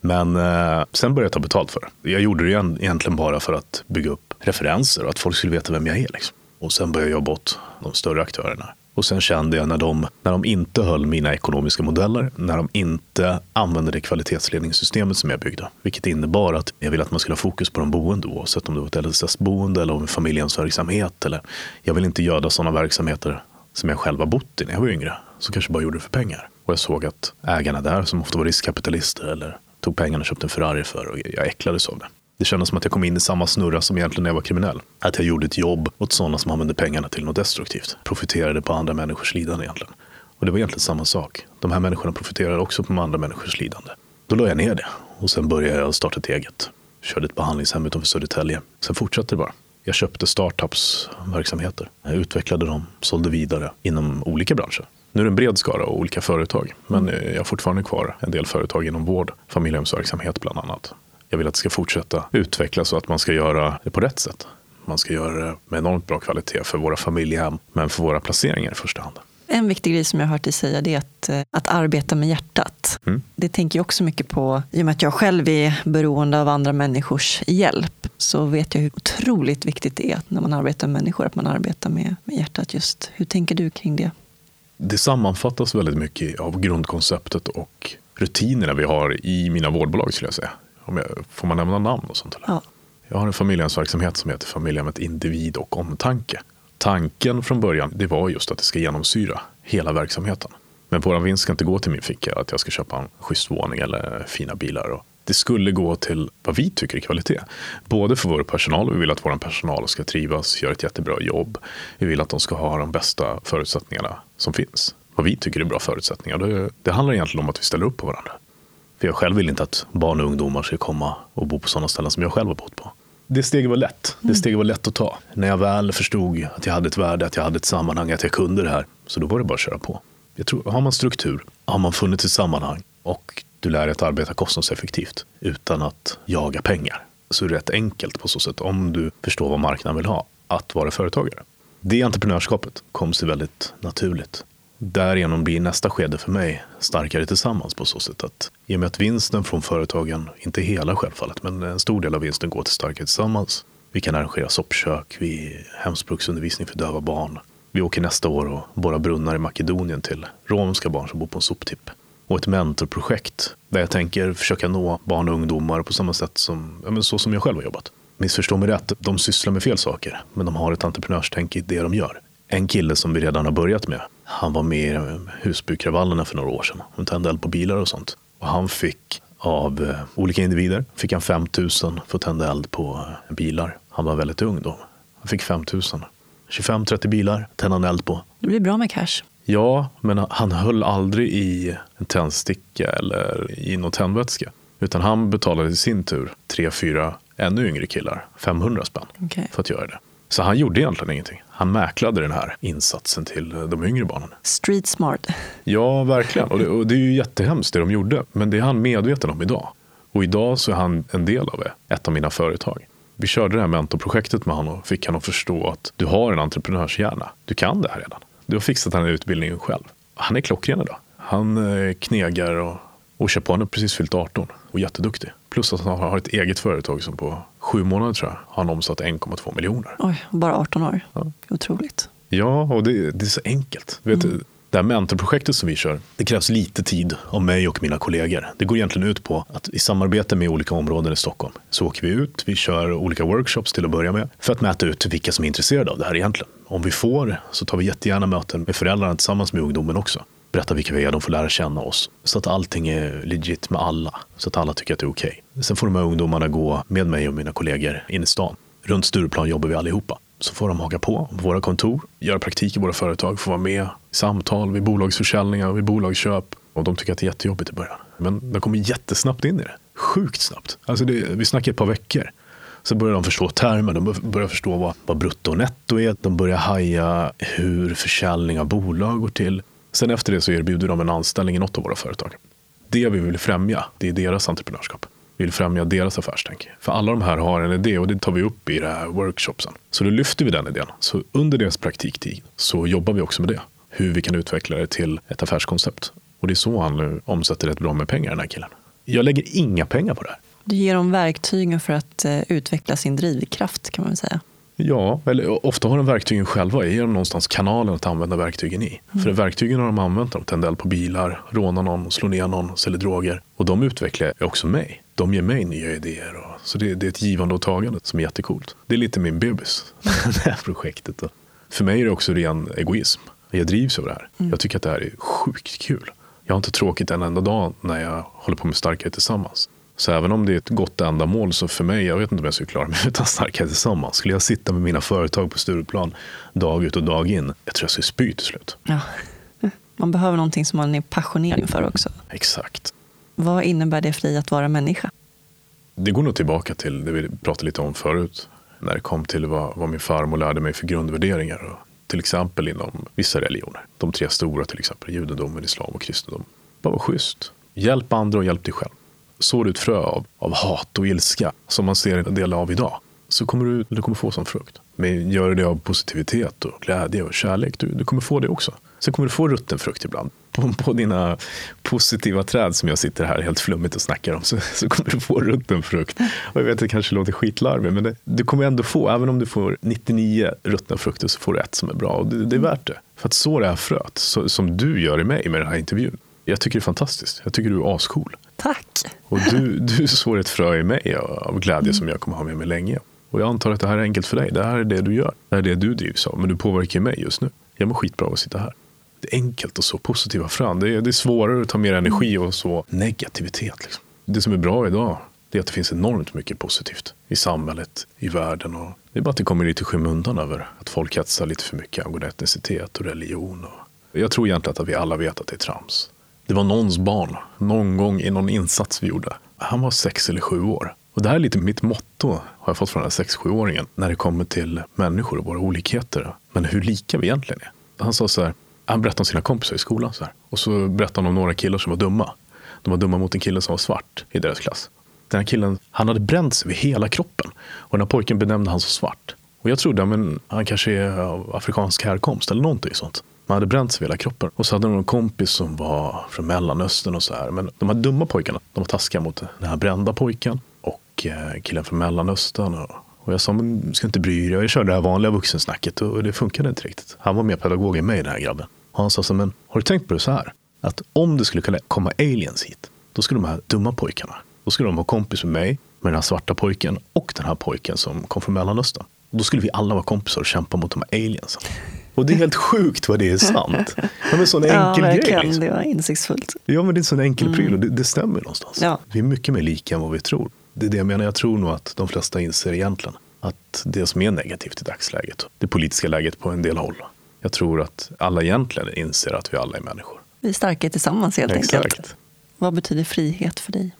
Men eh, sen började jag ta betalt för det. Jag gjorde det egentligen bara för att bygga upp referenser och att folk skulle veta vem jag är. Liksom. Och sen började jag jobba åt de större aktörerna. Och sen kände jag när de, när de inte höll mina ekonomiska modeller, när de inte använde det kvalitetsledningssystemet som jag byggde, vilket innebar att jag ville att man skulle ha fokus på de boende oavsett om det var ett LSS-boende eller om familjens verksamhet. Eller, jag vill inte göda sådana verksamheter som jag själv har bott i när jag var yngre, som kanske bara gjorde det för pengar. Och jag såg att ägarna där, som ofta var riskkapitalister eller tog pengarna och köpte en Ferrari för, och jag äcklades av det. Det kändes som att jag kom in i samma snurra som egentligen när jag var kriminell. Att jag gjorde ett jobb åt sådana som använde pengarna till något destruktivt. Profiterade på andra människors lidande egentligen. Och det var egentligen samma sak. De här människorna profiterade också på andra människors lidande. Då la jag ner det och sen började jag starta ett eget. Körde ett behandlingshem utanför Södertälje. Sen fortsatte det bara. Jag köpte startups verksamheter. Jag utvecklade dem, sålde vidare inom olika branscher. Nu är det en bred skara och olika företag. Men mm. jag har fortfarande kvar en del företag inom vård, familjehemsverksamhet bland annat. Jag vill att det ska fortsätta utvecklas och att man ska göra det på rätt sätt. Man ska göra det med enormt bra kvalitet för våra familjehem, men för våra placeringar i första hand. En viktig grej som jag har hört dig säga det är att, eh, att arbeta med hjärtat. Mm. Det tänker jag också mycket på. I och med att jag själv är beroende av andra människors hjälp så vet jag hur otroligt viktigt det är när man arbetar med människor, att man arbetar med, med hjärtat. just. Hur tänker du kring det? Det sammanfattas väldigt mycket av grundkonceptet och rutinerna vi har i mina vårdbolag skulle jag säga. Om jag, får man nämna namn och sånt? Eller? Ja. Jag har en familjehemsverksamhet som heter Familjehemmet Individ och Omtanke. Tanken från början det var just att det ska genomsyra hela verksamheten. Men vår vinst ska inte gå till min ficka, att jag ska köpa en schysst våning eller fina bilar. Och det skulle gå till vad vi tycker är kvalitet. Både för vår personal, vi vill att vår personal ska trivas, göra ett jättebra jobb. Vi vill att de ska ha de bästa förutsättningarna som finns. Vad vi tycker är bra förutsättningar. Det, det handlar egentligen om att vi ställer upp på varandra. För jag själv vill inte att barn och ungdomar ska komma och bo på sådana ställen som jag själv har bott på. Det steget var lätt. Det mm. steget var lätt att ta. När jag väl förstod att jag hade ett värde, att jag hade ett sammanhang, att jag kunde det här. Så då var det bara att köra på. Jag tror, har man struktur, har man funnit ett sammanhang och du lär dig att arbeta kostnadseffektivt utan att jaga pengar. Så det är rätt enkelt på så sätt, om du förstår vad marknaden vill ha, att vara företagare. Det entreprenörskapet kom sig väldigt naturligt därigenom blir nästa skede för mig starkare tillsammans på så sätt att i och med att vinsten från företagen, inte hela självfallet, men en stor del av vinsten går till starkare tillsammans. Vi kan arrangera soppkök, vi hemspråksundervisning för döva barn. Vi åker nästa år och borrar brunnar i Makedonien till romska barn som bor på en soptipp. Och ett mentorprojekt där jag tänker försöka nå barn och ungdomar på samma sätt som, ja, så som jag själv har jobbat. Missförstå mig rätt, de sysslar med fel saker, men de har ett entreprenörstänk i det de gör. En kille som vi redan har börjat med, han var med i Husbykravallerna för några år sedan. och tände eld på bilar och sånt. Och han fick av eh, olika individer fick han 5 000 för att tända eld på eh, bilar. Han var väldigt ung då. Han fick 5 000. 25-30 bilar tände han eld på. Det blir bra med cash. Ja, men han höll aldrig i en tändsticka eller i någon tändvätska. Utan han betalade i sin tur tre, fyra ännu yngre killar 500 spänn okay. för att göra det. Så han gjorde egentligen ingenting. Han mäklade den här insatsen till de yngre barnen. Street smart. Ja, verkligen. Och det, och det är ju jättehemskt det de gjorde. Men det är han medveten om idag. Och idag så är han en del av det, ett av mina företag. Vi körde det här mentorprojektet med honom och fick honom att förstå att du har en entreprenörshjärna. Du kan det här redan. Du har fixat den här utbildningen själv. Han är klockren idag. Han eh, knegar och, och kör på. Han har precis fyllt 18 och jätteduktig. Plus att han har ett eget företag som på sju månader tror jag har han omsatt 1,2 miljoner. Oj, bara 18 år. Ja. Otroligt. Ja, och det, det är så enkelt. Vet mm. Det här mentorprojektet som vi kör, det krävs lite tid av mig och mina kollegor. Det går egentligen ut på att i samarbete med olika områden i Stockholm så åker vi ut, vi kör olika workshops till att börja med för att mäta ut vilka som är intresserade av det här egentligen. Om vi får så tar vi jättegärna möten med föräldrarna tillsammans med ungdomen också berätta vilka vi är, de får lära känna oss. Så att allting är legit med alla. Så att alla tycker att det är okej. Okay. Sen får de här ungdomarna gå med mig och mina kollegor in i stan. Runt Stureplan jobbar vi allihopa. Så får de haka på våra kontor, göra praktik i våra företag, få vara med i samtal vid bolagsförsäljningar, vid bolagsköp. Och de tycker att det är jättejobbigt i början. Men de kommer jättesnabbt in i det. Sjukt snabbt. Alltså det, vi snackar ett par veckor. Så börjar de förstå termer, de börjar förstå vad, vad brutto och netto är. De börjar haja hur försäljning av bolag går till. Sen efter det så erbjuder de en anställning i något av våra företag. Det vi vill främja, det är deras entreprenörskap. Vi vill främja deras affärstänk. För alla de här har en idé och det tar vi upp i det här workshopsen. Så då lyfter vi den idén. Så under deras praktiktid så jobbar vi också med det. Hur vi kan utveckla det till ett affärskoncept. Och det är så han nu omsätter rätt bra med pengar, den här killen. Jag lägger inga pengar på det här. Du ger dem verktygen för att eh, utveckla sin drivkraft kan man väl säga. Ja, eller ofta har de verktygen själva. Jag ger dem någonstans kanalen att använda verktygen i. Mm. För verktygen har de använt. De tänder eld på bilar, rånar någon, slår ner någon, säljer droger. Och de utvecklar också mig. De ger mig nya idéer. Och, så det, det, är ett givande och tagande som är jättekult. Det är lite min bebis, det här projektet. Då. För mig är det också ren egoism. Jag drivs av det här. Mm. Jag tycker att det här är sjukt kul. Jag har inte tråkigt en enda dag när jag håller på med Starkare Tillsammans. Så även om det är ett gott ändamål så för mig, jag vet inte om jag skulle klara mig utan starkare tillsammans. Skulle jag sitta med mina företag på Stureplan dag ut och dag in, jag tror jag skulle spy till slut. Ja. Man behöver någonting som man är passionerad inför också. Exakt. Vad innebär det för dig att vara människa? Det går nog tillbaka till det vi pratade lite om förut. när det kom till vad, vad min farmor lärde mig för grundvärderingar. Och till exempel inom vissa religioner. De tre stora till exempel, judendomen, islam och kristendom. Bara var schysst. Hjälp andra och hjälp dig själv. Sår du ett frö av, av hat och ilska som man ser en del av idag så kommer du, du kommer få som frukt. Men gör du det av positivitet och glädje och kärlek, du, du kommer få det också. Sen kommer du få rutten frukt ibland. På, på dina positiva träd som jag sitter här helt flummigt och snackar om så, så kommer du få rutten frukt. Och jag vet att det kanske låter skitlarvigt men det, du kommer ändå få, även om du får 99 ruttna frukter så får du ett som är bra. Och det, det är värt det. För att så det här fröet, så, som du gör i mig med den här intervjun. Jag tycker det är fantastiskt. Jag tycker du är ascool. Tack. Och du, du sår ett frö i mig av glädje som jag kommer ha med mig länge. Och jag antar att det här är enkelt för dig. Det här är det du gör. Det här är det du drivs av. Men du påverkar mig just nu. Jag mår skitbra av att sitta här. Enkelt och så positiva frön. Det är, det är svårare att ta mer energi och så negativitet. Liksom. Det som är bra idag det är att det finns enormt mycket positivt i samhället, i världen. Och det är bara att det kommer lite i skymundan över att folk hetsar lite för mycket angående etnicitet och religion. Och jag tror egentligen att vi alla vet att det är trams. Det var någons barn, någon gång i någon insats vi gjorde. Han var sex eller sju år. Och det här är lite mitt motto, har jag fått från den här 6-7-åringen, när det kommer till människor och våra olikheter. Men hur lika vi egentligen är. Han sa så här, han berättade om sina kompisar i skolan. Så här. Och så berättade han om några killar som var dumma. De var dumma mot en kille som var svart i deras klass. Den här killen, han hade bränt sig vid hela kroppen. Och den här pojken benämnde han som svart. Och jag trodde, men han kanske är av afrikansk härkomst eller någonting sånt. Man hade bränt sig vid hela kroppen. Och så hade de en kompis som var från Mellanöstern och så här. Men de här dumma pojkarna, de var taskiga mot den här brända pojken och eh, killen från Mellanöstern. Och jag sa, men ska inte bry dig. Jag körde det här vanliga vuxensnacket och det funkade inte riktigt. Han var mer pedagog än mig den här grabben. Och han sa så, men har du tänkt på det så här? Att om det skulle komma aliens hit, då skulle de här dumma pojkarna, då skulle de vara kompis med mig, med den här svarta pojken och den här pojken som kom från Mellanöstern. Och då skulle vi alla vara kompisar och kämpa mot de här aliensen. Och det är helt sjukt vad det är sant. Ja, men en sån enkel ja, grej. Liksom. Det var insiktsfullt. Ja, men det är en sån enkel mm. pryl och det, det stämmer någonstans. Ja. Vi är mycket mer lika än vad vi tror. Det är det jag menar. Jag tror nog att de flesta inser egentligen att det som är negativt i dagsläget, det politiska läget på en del håll. Jag tror att alla egentligen inser att vi alla är människor. Vi är starka tillsammans helt Exakt. enkelt. Vad betyder frihet för dig?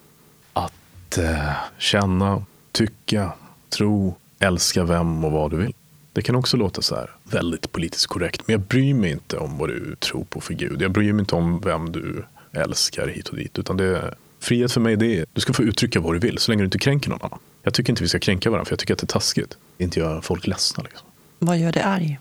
Att eh, känna, tycka, tro, älska vem och vad du vill. Det kan också låta så här väldigt politiskt korrekt, men jag bryr mig inte om vad du tror på för Gud. Jag bryr mig inte om vem du älskar hit och dit, utan det, frihet för mig det är du ska få uttrycka vad du vill så länge du inte kränker någon annan. Jag tycker inte vi ska kränka varandra, för jag tycker att det är taskigt. Inte göra folk ledsna. Liksom. Vad gör dig arg?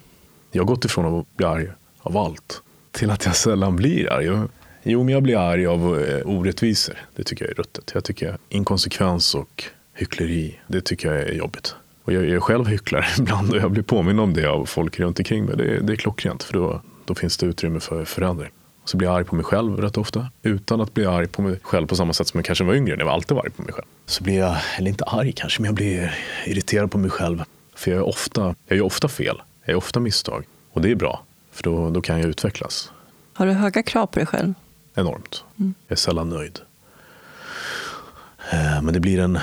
Jag har gått ifrån att bli arg av allt till att jag sällan blir arg. Jo, men jag blir arg av eh, orättvisor. Det tycker jag är ruttet. Jag tycker inkonsekvens och hyckleri, det tycker jag är jobbigt. Och jag är själv hycklare ibland och jag blir påminn om det av folk runt omkring mig. Det är, det är klockrent för då, då finns det utrymme för förändring. Och så blir jag arg på mig själv rätt ofta. Utan att bli arg på mig själv på samma sätt som jag kanske var yngre. När jag alltid var arg på mig själv. Så blir jag, eller inte arg kanske, men jag blir irriterad på mig sjv. För jag är ofta, jag gör ofta fel. Jag gör ofta misstag. Och det är bra. För då, då kan jag utvecklas. Har du höga krav på dig själv? Enormt. Mm. Jag är sällan nöjd. Eh, men det blir en...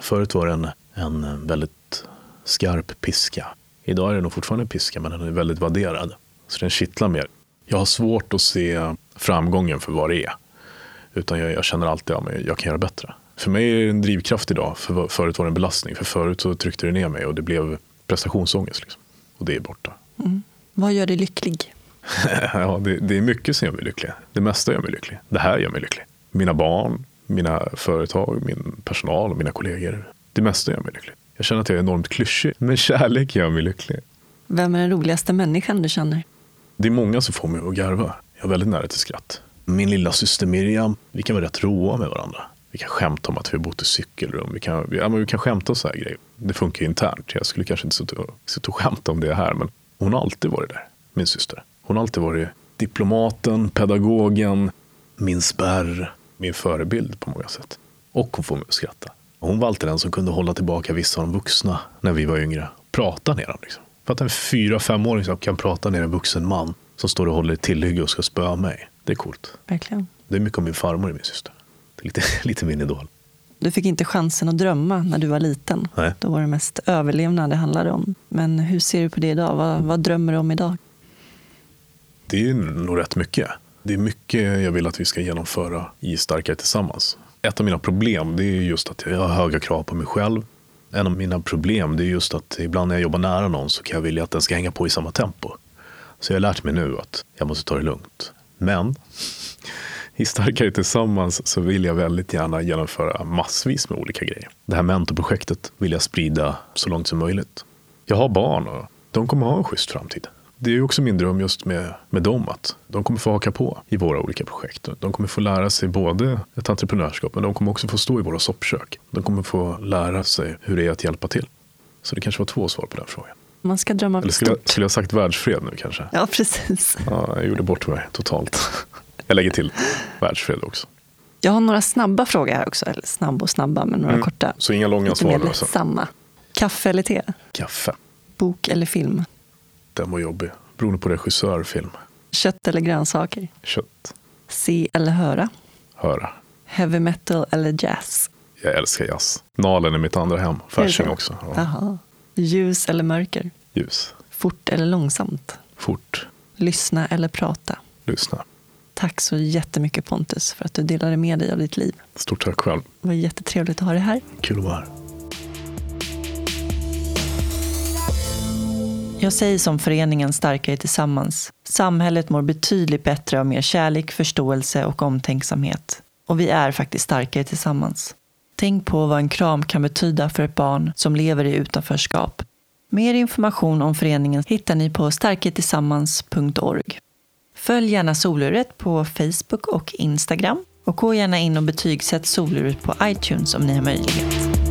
Förut var det en en väldigt skarp piska. Idag är det nog fortfarande en piska, men den är väldigt vadderad. Så den kittlar mer. Jag har svårt att se framgången för vad det är. Utan jag, jag känner alltid att ja, jag kan göra bättre. För mig är det en drivkraft idag. För förut var det en belastning. För förut så tryckte det ner mig och det blev prestationsångest. Liksom. Och det är borta. Mm. Vad gör dig lycklig? ja, det, det, är mycket som gör mig lycklig. Det mesta gör mig lycklig. Det här gör mig lycklig. Mina barn, mina företag, min personal och mina kollegor. Det mesta gör mig lycklig. Jag känner att jag är enormt klyschig, men kärlek gör mig lycklig. Vem är den roligaste människan du känner? Det är många som får mig att garva. Jag är väldigt nära till skratt. Min lilla syster Miriam, vi kan vara rätt råa med varandra. Vi kan skämta om att vi har bott i cykelrum. Vi kan, ja, men vi kan skämta om så här grejer. Det funkar internt. Jag skulle kanske inte sitta och, sitta och skämta om det här, men hon har alltid varit där, min syster. Hon har alltid varit diplomaten, pedagogen, min spärr, min förebild på många sätt. Och hon får mig att skratta. Hon var alltid den som kunde hålla tillbaka vissa av de vuxna när vi var yngre. Prata ner dem. Liksom. För att en fyra, femåring som kan prata ner en vuxen man som står och håller i tillhygge och ska spöa mig. Det är coolt. Verkligen. Det är mycket om min farmor och min syster. Det är lite, lite min idol. Du fick inte chansen att drömma när du var liten. Nej. Då var det mest överlevnad det handlade om. Men hur ser du på det idag? Vad, vad drömmer du om idag? Det är nog rätt mycket. Det är mycket jag vill att vi ska genomföra i Starkare Tillsammans ett av mina problem det är just att jag har höga krav på mig själv. En av mina problem det är just att ibland när jag jobbar nära någon så kan jag vilja att den ska hänga på i samma tempo. Så jag har lärt mig nu att jag måste ta det lugnt. Men i Starkare Tillsammans så vill jag väldigt gärna genomföra massvis med olika grejer. Det här mentorprojektet vill jag sprida så långt som möjligt. Jag har barn och de kommer ha en schysst framtid. Det är också min dröm just med, med dem att de kommer få haka på i våra olika projekt. De kommer få lära sig både ett entreprenörskap men de kommer också få stå i våra soppkök. De kommer få lära sig hur det är att hjälpa till. Så det kanske var två svar på den frågan. Man ska drömma Eller skulle jag, skulle jag sagt världsfred nu kanske? Ja, precis. Ja, jag gjorde bort mig totalt. Jag lägger till världsfred också. Jag har några snabba frågor här också. Eller snabb och snabba, men några mm. korta. Så inga långa Lite svar? Alltså. Samma. Kaffe eller te? Kaffe. Bok eller film? Den var jobbig. Beroende på regissör, film. Kött eller grönsaker? Kött. Se eller höra? Höra. Heavy metal eller jazz? Jag älskar jazz. Nalen är mitt andra hem. Fasching också. Ja. Ljus eller mörker? Ljus. Fort eller långsamt? Fort. Lyssna eller prata? Lyssna. Tack så jättemycket Pontus för att du delade med dig av ditt liv. Stort tack själv. Det var jättetrevligt att ha dig här. Kul att vara här. Jag säger som föreningen Starkare Tillsammans. Samhället mår betydligt bättre av mer kärlek, förståelse och omtänksamhet. Och vi är faktiskt starkare tillsammans. Tänk på vad en kram kan betyda för ett barn som lever i utanförskap. Mer information om föreningen hittar ni på starkertillsammans.org. Följ gärna Soluret på Facebook och Instagram och gå gärna in och betygsätt Soluret på iTunes om ni har möjlighet.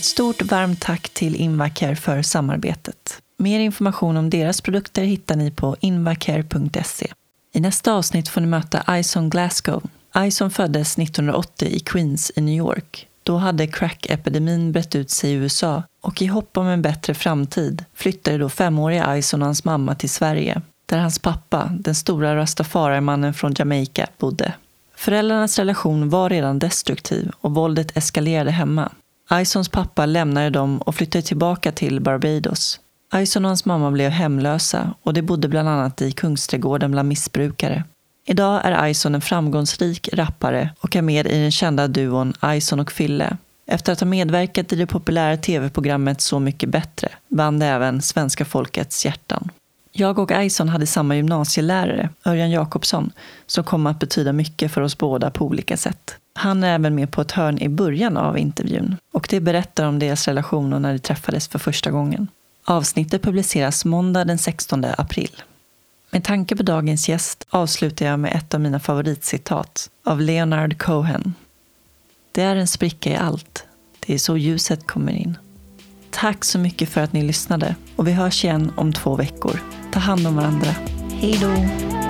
Ett stort varmt tack till Invacare för samarbetet. Mer information om deras produkter hittar ni på invacare.se. I nästa avsnitt får ni möta Ison Glasgow. Ison föddes 1980 i Queens i New York. Då hade crack-epidemin brett ut sig i USA och i hopp om en bättre framtid flyttade då femåriga Ison och hans mamma till Sverige, där hans pappa, den stora rastafarimannen från Jamaica, bodde. Föräldrarnas relation var redan destruktiv och våldet eskalerade hemma. Isons pappa lämnade dem och flyttade tillbaka till Barbados. Ison och hans mamma blev hemlösa och de bodde bland annat i Kungsträdgården bland missbrukare. Idag är Ison en framgångsrik rappare och är med i den kända duon Ison och Fille. Efter att ha medverkat i det populära tv-programmet Så mycket bättre vann det även svenska folkets hjärtan. Jag och Ison hade samma gymnasielärare, Örjan Jakobsson, som kom att betyda mycket för oss båda på olika sätt. Han är även med på ett hörn i början av intervjun och det berättar om deras relation och när de träffades för första gången. Avsnittet publiceras måndag den 16 april. Med tanke på dagens gäst avslutar jag med ett av mina favoritcitat av Leonard Cohen. Det är en spricka i allt. Det är så ljuset kommer in. Tack så mycket för att ni lyssnade och vi hörs igen om två veckor. Ta hand om varandra. Hej då!